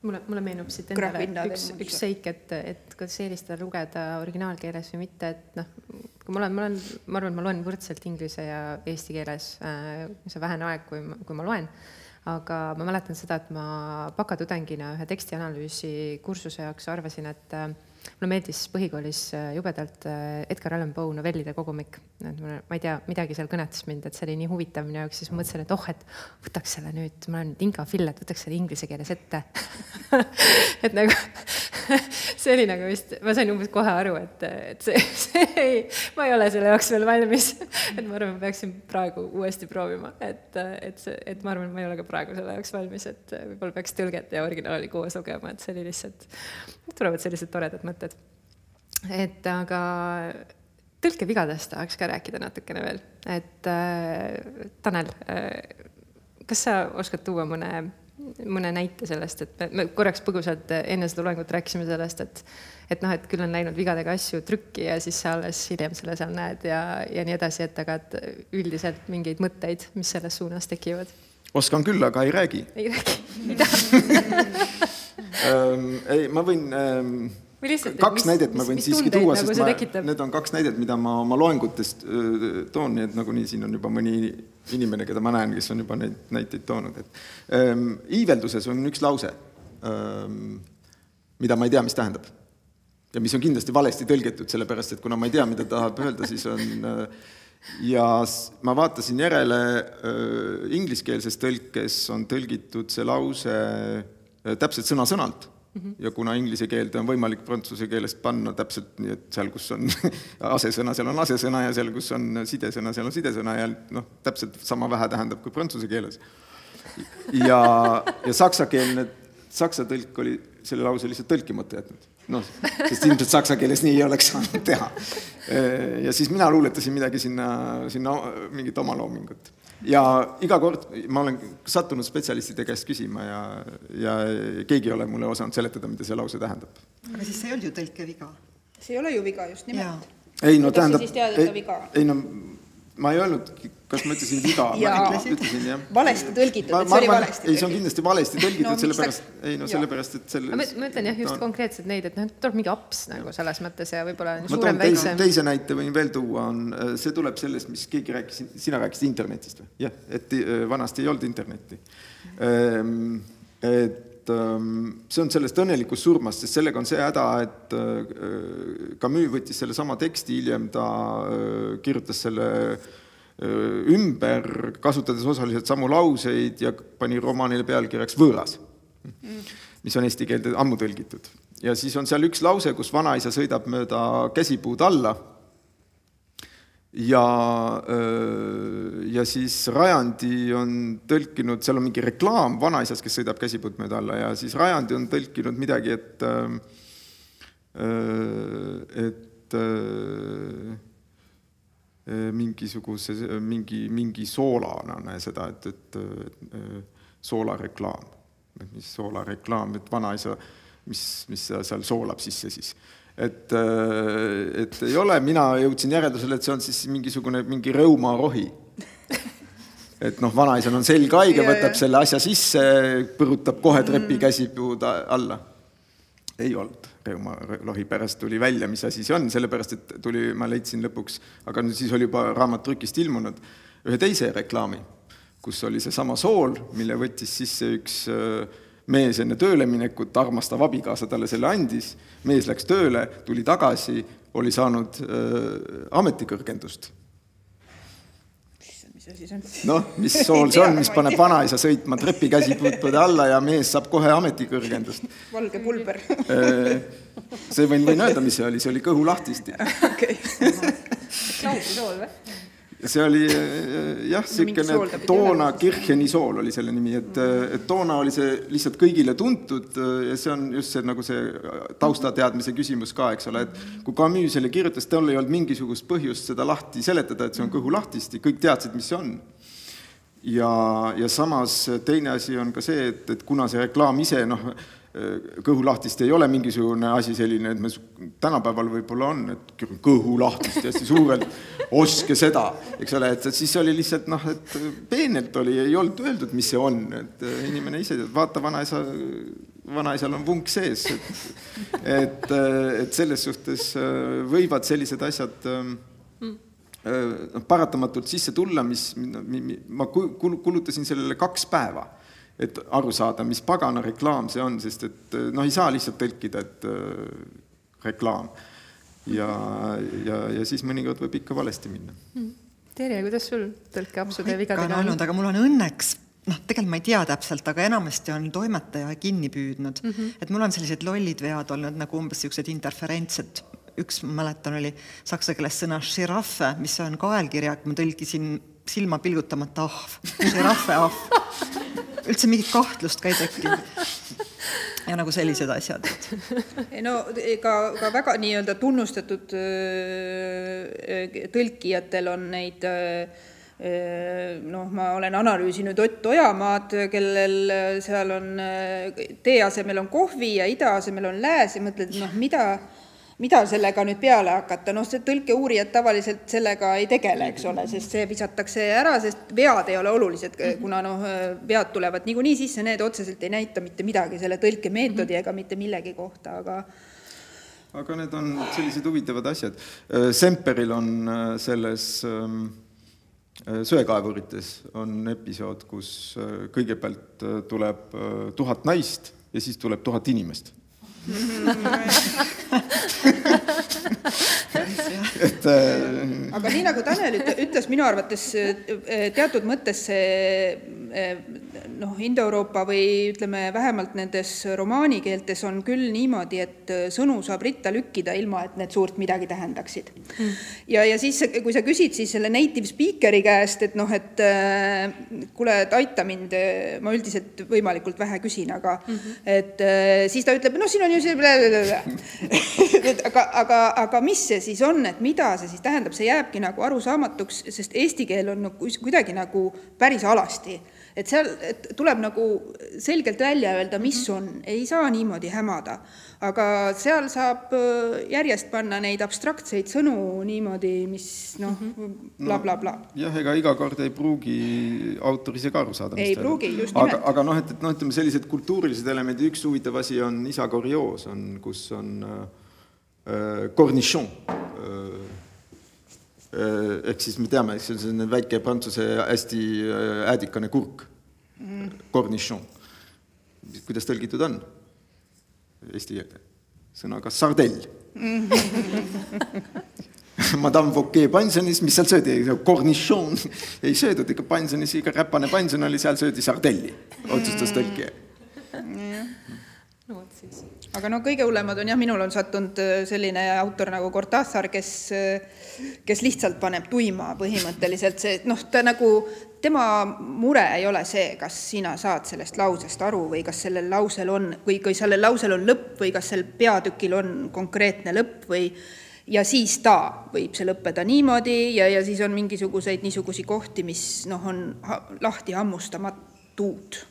mulle, mulle meenub siit endale üks, üks seik, et, et kas eelistada lugeda originaalkeeles või mitte, et noh, kui ma olen, ma olen, ma arvan, ma loen võrdselt inglise ja eesti keeles äh,, see vähene aeg, kui, kui ma loen, aga ma mäletan seda, et ma bakatudengina ühe tekstianalüüsi kursuse jaoks arvasin, et äh, mulle meeldis põhikoolis äh, jubedalt äh, Edgar Allan Poe novellide kogumik. et ma, ma ei tea, midagi seal kõnetas mind, et see oli nii huvitav minu jaoks, siis ma mõtlesin, et oh, et võtaks selle nüüd, ma olen Inga Fill, et võtaks selle inglise keeles ette. [LAUGHS] Et nagu [LAUGHS] see oli nagu vist, ma sain umbes kohe aru, et, et see, [LAUGHS] see ei, ma ei ole selle jaoks veel valmis. Et ma arvan, ma peaksin praegu uuesti proovima, et, et see, et ma arvan, ma ei ole ka praegu selle jaoks valmis, et võib-olla peaks tõlget ja originaali koos lugema, et see oli lihtsalt, tulevad sellised toredad mõtted mõtted. et aga tõlkevigadest tahaks ka rääkida natukene veel, et äh, Tanel äh,, kas sa oskad tuua mõne, mõne näite sellest, et me, me korraks põgusalt enne seda loengut rääkisime sellest, et et noh, et küll on läinud vigadega asju trükki ja siis sa alles hiljem selle seal näed ja, ja nii edasi, et aga et üldiselt mingeid mõtteid, mis selles suunas tekivad? oskan küll, aga ei räägi. ei räägi, mida [LAUGHS] ähm, [LAUGHS] ei, ma võin ähm, lihtsalt, kaks mis, näidet ma võin siiski tuua, nagu sest ma, need on kaks näidet, mida ma oma loengutest toon, nii et nagunii siin on juba mõni inimene, keda ma näen, kes on juba neid näiteid toonud, et ähm, iivelduses on üks lause ähm,, mida ma ei tea, mis tähendab. ja mis on kindlasti valesti tõlgitud, sellepärast et kuna ma ei tea, mida ta tahab öelda, siis on äh, ja ma vaatasin järele äh,, ingliskeelses tõlkes on tõlgitud see lause äh, täpselt sõna-sõnalt. Ja kuna inglise keelde on võimalik prantsuse keelest panna täpselt nii, et seal, kus on [LAUGHS] asesõna, seal on asesõna ja seal, kus on sidesõna, seal on sidesõna ja noh, täpselt sama vähe tähendab kui prantsuse keeles. ja, ja saksakeelne, saksa tõlk oli selle lause lihtsalt tõlkimata jätnud. noh, sest ilmselt saksa keeles nii ei oleks saanud teha. ja siis mina luuletasin midagi sinna, sinna mingit omaloomingut ja iga kord ma olen sattunud spetsialistide käest küsima ja, ja keegi ei ole mulle osanud seletada, mida see lause tähendab. aga siis see ei olnud ju tõlkeviga? see ei ole ju viga just nimelt. ei no tähendab, ei, ei no ma ei öelnud, kas ma ütlesin viga [LAUGHS] ütlesin jah. valesti tõlgitud, et see oli valesti ei, see on kindlasti valesti tõlgitud no,, sellepärast, ei no sellepärast, et selle. ma mõtlen jah, just no. konkreetselt neid, et noh, tuleb mingi aps nagu selles mõttes ja võib-olla suurem, väiksem. teise näite võin veel tuua, on, see tuleb sellest, mis keegi rääkis, sina rääkisid internetist või? jah, et äh, vanasti ei olnud internetti. Ehm, et ähm, see on sellest õnnelikust surmast, sest sellega on see häda, et äh, Camus võttis sellesama teksti, hiljem ta äh, kirjutas selle ümber, kasutades osaliselt samu lauseid ja pani romaanile pealkirjaks Võõras, mis on eesti keelde ammu tõlgitud. ja siis on seal üks lause, kus vanaisa sõidab mööda käsipuud alla ja, ja siis Rajandi on tõlkinud, seal on mingi reklaam vanaisast, kes sõidab käsipuud mööda alla ja siis Rajandi on tõlkinud midagi, et et mingisuguse, mingi, mingi soolane seda, et, et soolareklaam, et mis soolareklaam, et vanaisa, mis, mis seal soolab sisse siis? Et, et ei ole, mina jõudsin järeldusele, et see on siis mingisugune mingi rõumarohi. [LAUGHS] et noh, vanaisal on selg haige, võtab selle asja sisse, põrutab kohe trepikäsipuud alla. ei olnud reumarohi, pärast tuli välja, mis asi see on, sellepärast et tuli, ma leidsin lõpuks, aga siis oli juba raamat trükist ilmunud, ühe teise reklaami, kus oli seesama sool, mille võttis sisse üks äh, mees enne tööle minekut, armastav abikaasa talle selle andis, mees läks tööle, tuli tagasi, oli saanud äh, ametikõrgendust. Noh, mis [LAUGHS] sool see on, mis paneb vanaisa sõitma trepikäsipuude alla ja mees saab kohe ametikõrgendust. valge pulber äh, see võin, võin öelda, mis see oli, see oli kõhulahtisti. [LAUGHS] okei. klausisool või? See oli äh, jah, niisugune toona Kircheni sool oli selle nimi, et, äh, et toona oli see lihtsalt kõigile tuntud ja see on just see nagu see taustateadmise küsimus ka, eks ole, et kui Camus selle kirjutas, tal ei olnud mingisugust põhjust seda lahti seletada, et see on kõhulahtisti, kõik teadsid, mis see on. ja, ja samas teine asi on ka see, et, et kuna see reklaam ise noh, kõhulahtist ei ole mingisugune asi selline, et me tänapäeval võib-olla on, et kõhulahtist hästi suurelt, ostke seda, eks ole, et siis oli lihtsalt noh, et peenelt oli, ei olnud öeldud, mis see on, et inimene ise, vaata vanaisa, vanaisal on vunk sees, et et, et selles suhtes võivad sellised asjad noh, paratamatult sisse tulla, mis, ma kulutasin sellele kaks päeva et aru saada, mis pagana reklaam see on, sest et noh, ei saa lihtsalt tõlkida, et äh, reklaam. ja, ja, ja siis mõnikord võib ikka valesti minna. Mm.. Terje, kuidas sul tõlkeapsude ja vigadega on olnud, aga mul on õnneks noh, tegelikult ma ei tea täpselt, aga enamasti on toimetaja kinni püüdnud. Mm, -hmm. et mul on sellised lollid vead olnud nagu umbes niisugused interferentsed, üks ma mäletan, oli saksa keeles sõna žiraffe, mis on kaelkirja, ma tõlkisin silma pilgutamata ahv, žiraffe ahv üldse mingit kahtlust ka ei tekkinud. ja nagu sellised asjad. no ka, ka väga nii-öelda tunnustatud tõlkijatel on neid noh, ma olen analüüsinud Ott Ojamaad, kellel seal on tee asemel on kohvi ja ida asemel on lääs ja mõtled, noh, mida mida sellega nüüd peale hakata, noh, see tõlkeuurijad tavaliselt sellega ei tegele, eks ole, sest see visatakse ära, sest vead ei ole olulised, kuna noh, vead tulevad niikuinii sisse, need otseselt ei näita mitte midagi selle tõlkemeetodi ega mitte millegi kohta, aga aga need on sellised huvitavad asjad. Semperil on äh, selles ähm, äh, söekaevurites on episood, kus äh, kõigepealt tuleb tuhat naist ja siis tuleb tuhat inimest et äh... aga nii nagu Tanel ütles, minu arvates äh, teatud mõttes see äh, noh, Indoeuroopa või ütleme, vähemalt nendes romaanikeeltes on küll niimoodi, et äh, sõnu saab ritta lükkida, ilma et need suurt midagi tähendaksid mm.. ja, ja siis, kui sa küsid siis selle native speaker'i käest, et noh, et kuule, et aita mind, ma üldiselt võimalikult vähe küsin, aga mm -hmm. et siis ta ütleb, noh, siin on ju see aga, aga, aga mis see siis on, et mida see siis tähendab, see jääbki nagu arusaamatuks, sest eesti keel on nagu kuidagi nagu päris alasti et seal et tuleb nagu selgelt välja öelda, mis mhm. on, ei saa niimoodi hämada. aga seal saab äh, järjest panna neid abstraktseid sõnu niimoodi, mis noh mhm. bla, bla, bla. jah, ega iga kord ei pruugi autor ise ka aru saada. ei pruugi, just nimelt. aga, aga noh, et, et noh, ütleme sellised kultuurilised elemendid, üks huvitav asi on isa korioos on, kus on äh, äh cornichon äh, Äh, ehk siis me teame, eks see on selline väike prantsuse hästi äh, äädikane kurk. Mm., cornichon. kuidas tõlgitud on? Eesti keelde? sõnaga sardell. [LAUGHS] Madame Fouquet pensionis, mis seal söödi, cornichon. Ei söödud ikka pensionis, ikka räpane pension oli, seal söödi sardelli, otsustas tõlkija. No vot siis. Aga no kõige hullemad on jah, minul on sattunud äh, selline autor nagu Cortázar, kes, äh, kes lihtsalt paneb tuima põhimõtteliselt see, noh, ta nagu, tema mure ei ole see, kas sina saad sellest lausest aru või kas sellel lausel on, või kui sellel lausel on lõpp või kas sel peatükil on konkreetne lõpp või ja siis ta võib see lõppeda niimoodi ja, ja siis on mingisuguseid niisugusi kohti, mis noh, on lahti hammustamatud.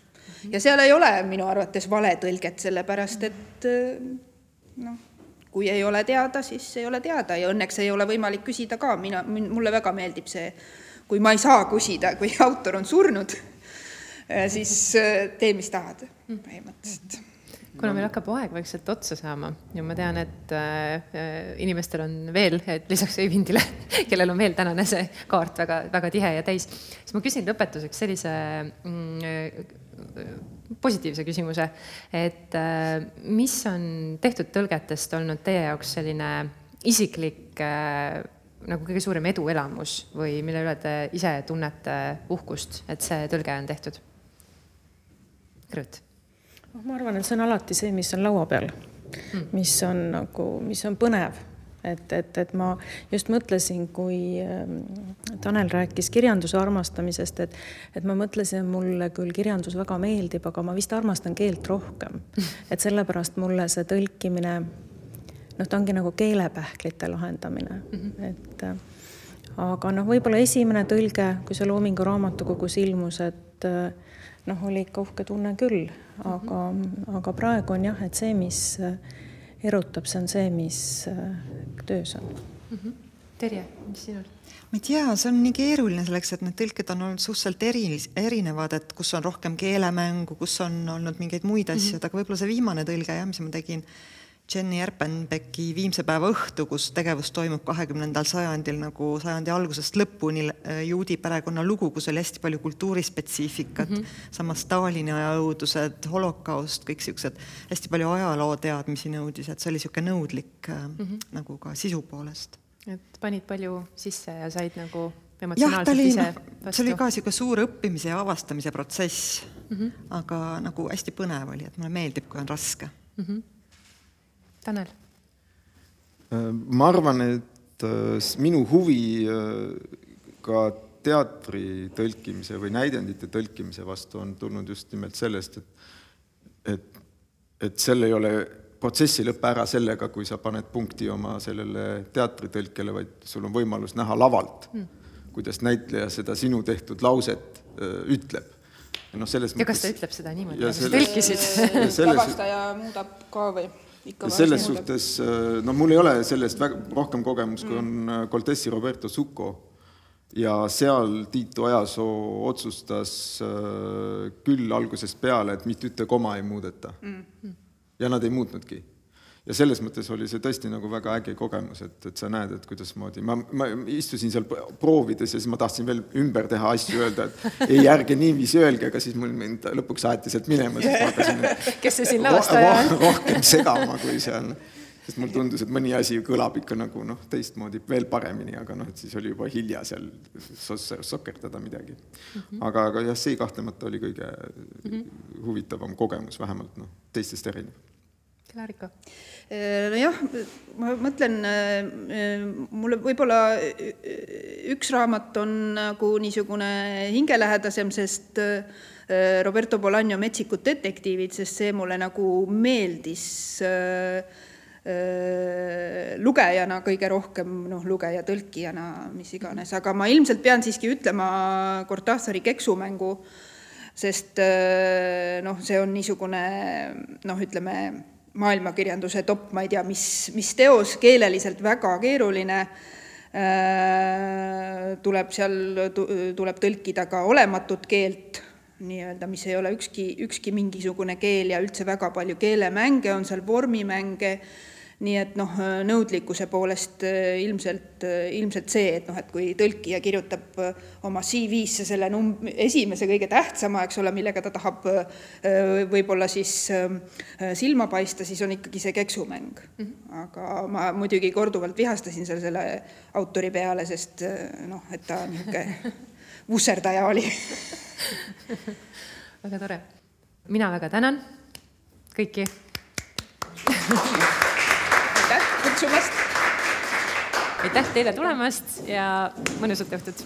Ja seal ei ole minu arvates valetõlget, sellepärast et noh, kui ei ole teada, siis ei ole teada. Ja õnneks ei ole võimalik küsida ka, mina, mulle väga meeldib see, kui ma ei saa küsida, kui [LAUGHS] autor on surnud, siis tee, mis tahad, põhimõtteliselt. Kuna meil hakkab aeg vaikselt otsa saama ja ma tean, et äh, inimestel on veel, et lisaks Öivindile, [LAUGHS] kellel on veel tänane see kaart väga-väga tihe ja täis, siis ma küsin lõpetuseks sellise mm, positiivse küsimuse, et äh, mis on tehtud tõlgetest olnud teie jaoks selline isiklik äh, nagu kõige suurem eduelamus või mille üle te ise tunnete uhkust, et see tõlge on tehtud? Krõõt ma arvan, et see on alati see, mis on laua peal, hmm. mis on nagu, mis on põnev et, et, et ma just mõtlesin, kui ähm, Tanel rääkis kirjanduse armastamisest, et, et ma mõtlesin, mulle küll kirjandus väga meeldib, aga ma vist armastan keelt rohkem. [LAUGHS] et sellepärast mulle see tõlkimine, noh, ta ongi nagu keelepähklite lahendamine mm, -hmm. et äh, aga noh, võib-olla esimene tõlge, kui see Loomingu raamatukogus ilmus, et äh, noh, oli ikka uhke tunne küll, aga mm, -hmm. aga praegu on jah, et see, mis äh, erutab, see on see, mis äh, töös on mm. -hmm. Terje, mis sinul? ma ei tea, see on nii keeruline selleks, et need tõlked on olnud suhteliselt eri, erinevad, et kus on rohkem keelemängu, kus on olnud mingeid muid asju mm, -hmm. aga võib-olla see viimane tõlge jah, mis ma tegin Jenny Erpenbecki Viimse päeva õhtu, kus tegevus toimub kahekümnendal sajandil nagu sajandi algusest lõpuni, äh, juudi perekonna lugu, kus oli hästi palju kultuurispetsiifikat mm, -hmm. samas Stalini aja õudused, holokaust, kõik siuksed, hästi palju ajaloo teadmisi nõudis, et see oli niisugune nõudlik mm -hmm. nagu ka sisu poolest. et panid palju sisse ja said nagu jah, ta oli, noh, see oli ka niisugune suur õppimise ja avastamise protsess mm, -hmm. aga nagu hästi põnev oli, et mulle meeldib, kui on raske mm. -hmm Tanel? Äh, ma arvan, et äh, minu huvi äh, ka teatri tõlkimise või näidendite tõlkimise vastu on tulnud just nimelt sellest, et et, et seal ei ole, protsess ei lõpe ära sellega, kui sa paned punkti oma sellele teatritõlkele, vaid sul on võimalus näha lavalt mm., kuidas näitleja seda sinu tehtud lauset öö, ütleb. ja noh, selles ja mõttes. kas ta ütleb seda niimoodi, nagu sa tõlkisid? lavastaja muudab ka või? Selles suhtes, äh, no mul ei ole sellest väga rohkem kogemust, kui on mm. Coltesi Roberto Succo ja seal Tiit Ojasoo otsustas äh, küll algusest peale, et mitte ühte koma ei muudeta. Mm.. ja nad ei muutnudki ja selles mõttes oli see tõesti nagu väga äge kogemus, et, et sa näed, et kuidasmoodi ma, ma istusin seal proovides ja siis ma tahtsin veel ümber teha asju, öelda, et ei, ärge niiviisi öelge, aga siis mul mind lõpuks aeti sealt minema, siis ma hakkasin [LAUGHS] kes see siin lavastaja on? rohkem segama kui seal, sest mulle tundus, et mõni asi kõlab ikka nagu noh, teistmoodi veel paremini, aga noh, et siis oli juba hilja seal sokerdada midagi mm. -hmm. aga, aga jah, see kahtlemata oli kõige mm -hmm. huvitavam kogemus, vähemalt noh, teistest erinev Klaarika? Äh, nojah, ma mõtlen, äh, mulle võib-olla üks raamat on nagu niisugune hingelähedasem, sest äh, Roberto Bolaño Metsikud detektiivid, sest see mulle nagu meeldis lugejana kõige rohkem, noh, lugeja, tõlkijana, mis iganes, aga ma ilmselt pean siiski ütlema Cortasari keksumängu, sest noh, see on niisugune noh, ütleme maailmakirjanduse top, ma ei tea, mis, mis teos, keeleliselt väga keeruline, äh, tuleb seal, tuleb tõlkida ka olematut keelt, nii-öelda, mis ei ole ükski, ükski mingisugune keel ja üldse väga palju keelemänge on seal, vormimänge nii et noh, nõudlikkuse poolest äh, ilmselt, äh, ilmselt see, et noh, et kui tõlkija kirjutab äh, oma CV-sse selle num-, esimese kõige tähtsama, eks ole, millega ta tahab võib-olla siis silma paista, siis on ikkagi see keksumäng mm. -hmm. aga ma muidugi korduvalt vihastasin seal selle autori peale, sest noh, et ta niisugune [LAUGHS] vusserdaja oli [LAUGHS] väga tore. mina väga tänan kõiki [LAUGHS] kutsumast. aitäh teile tulemast ja mõnusat õhtut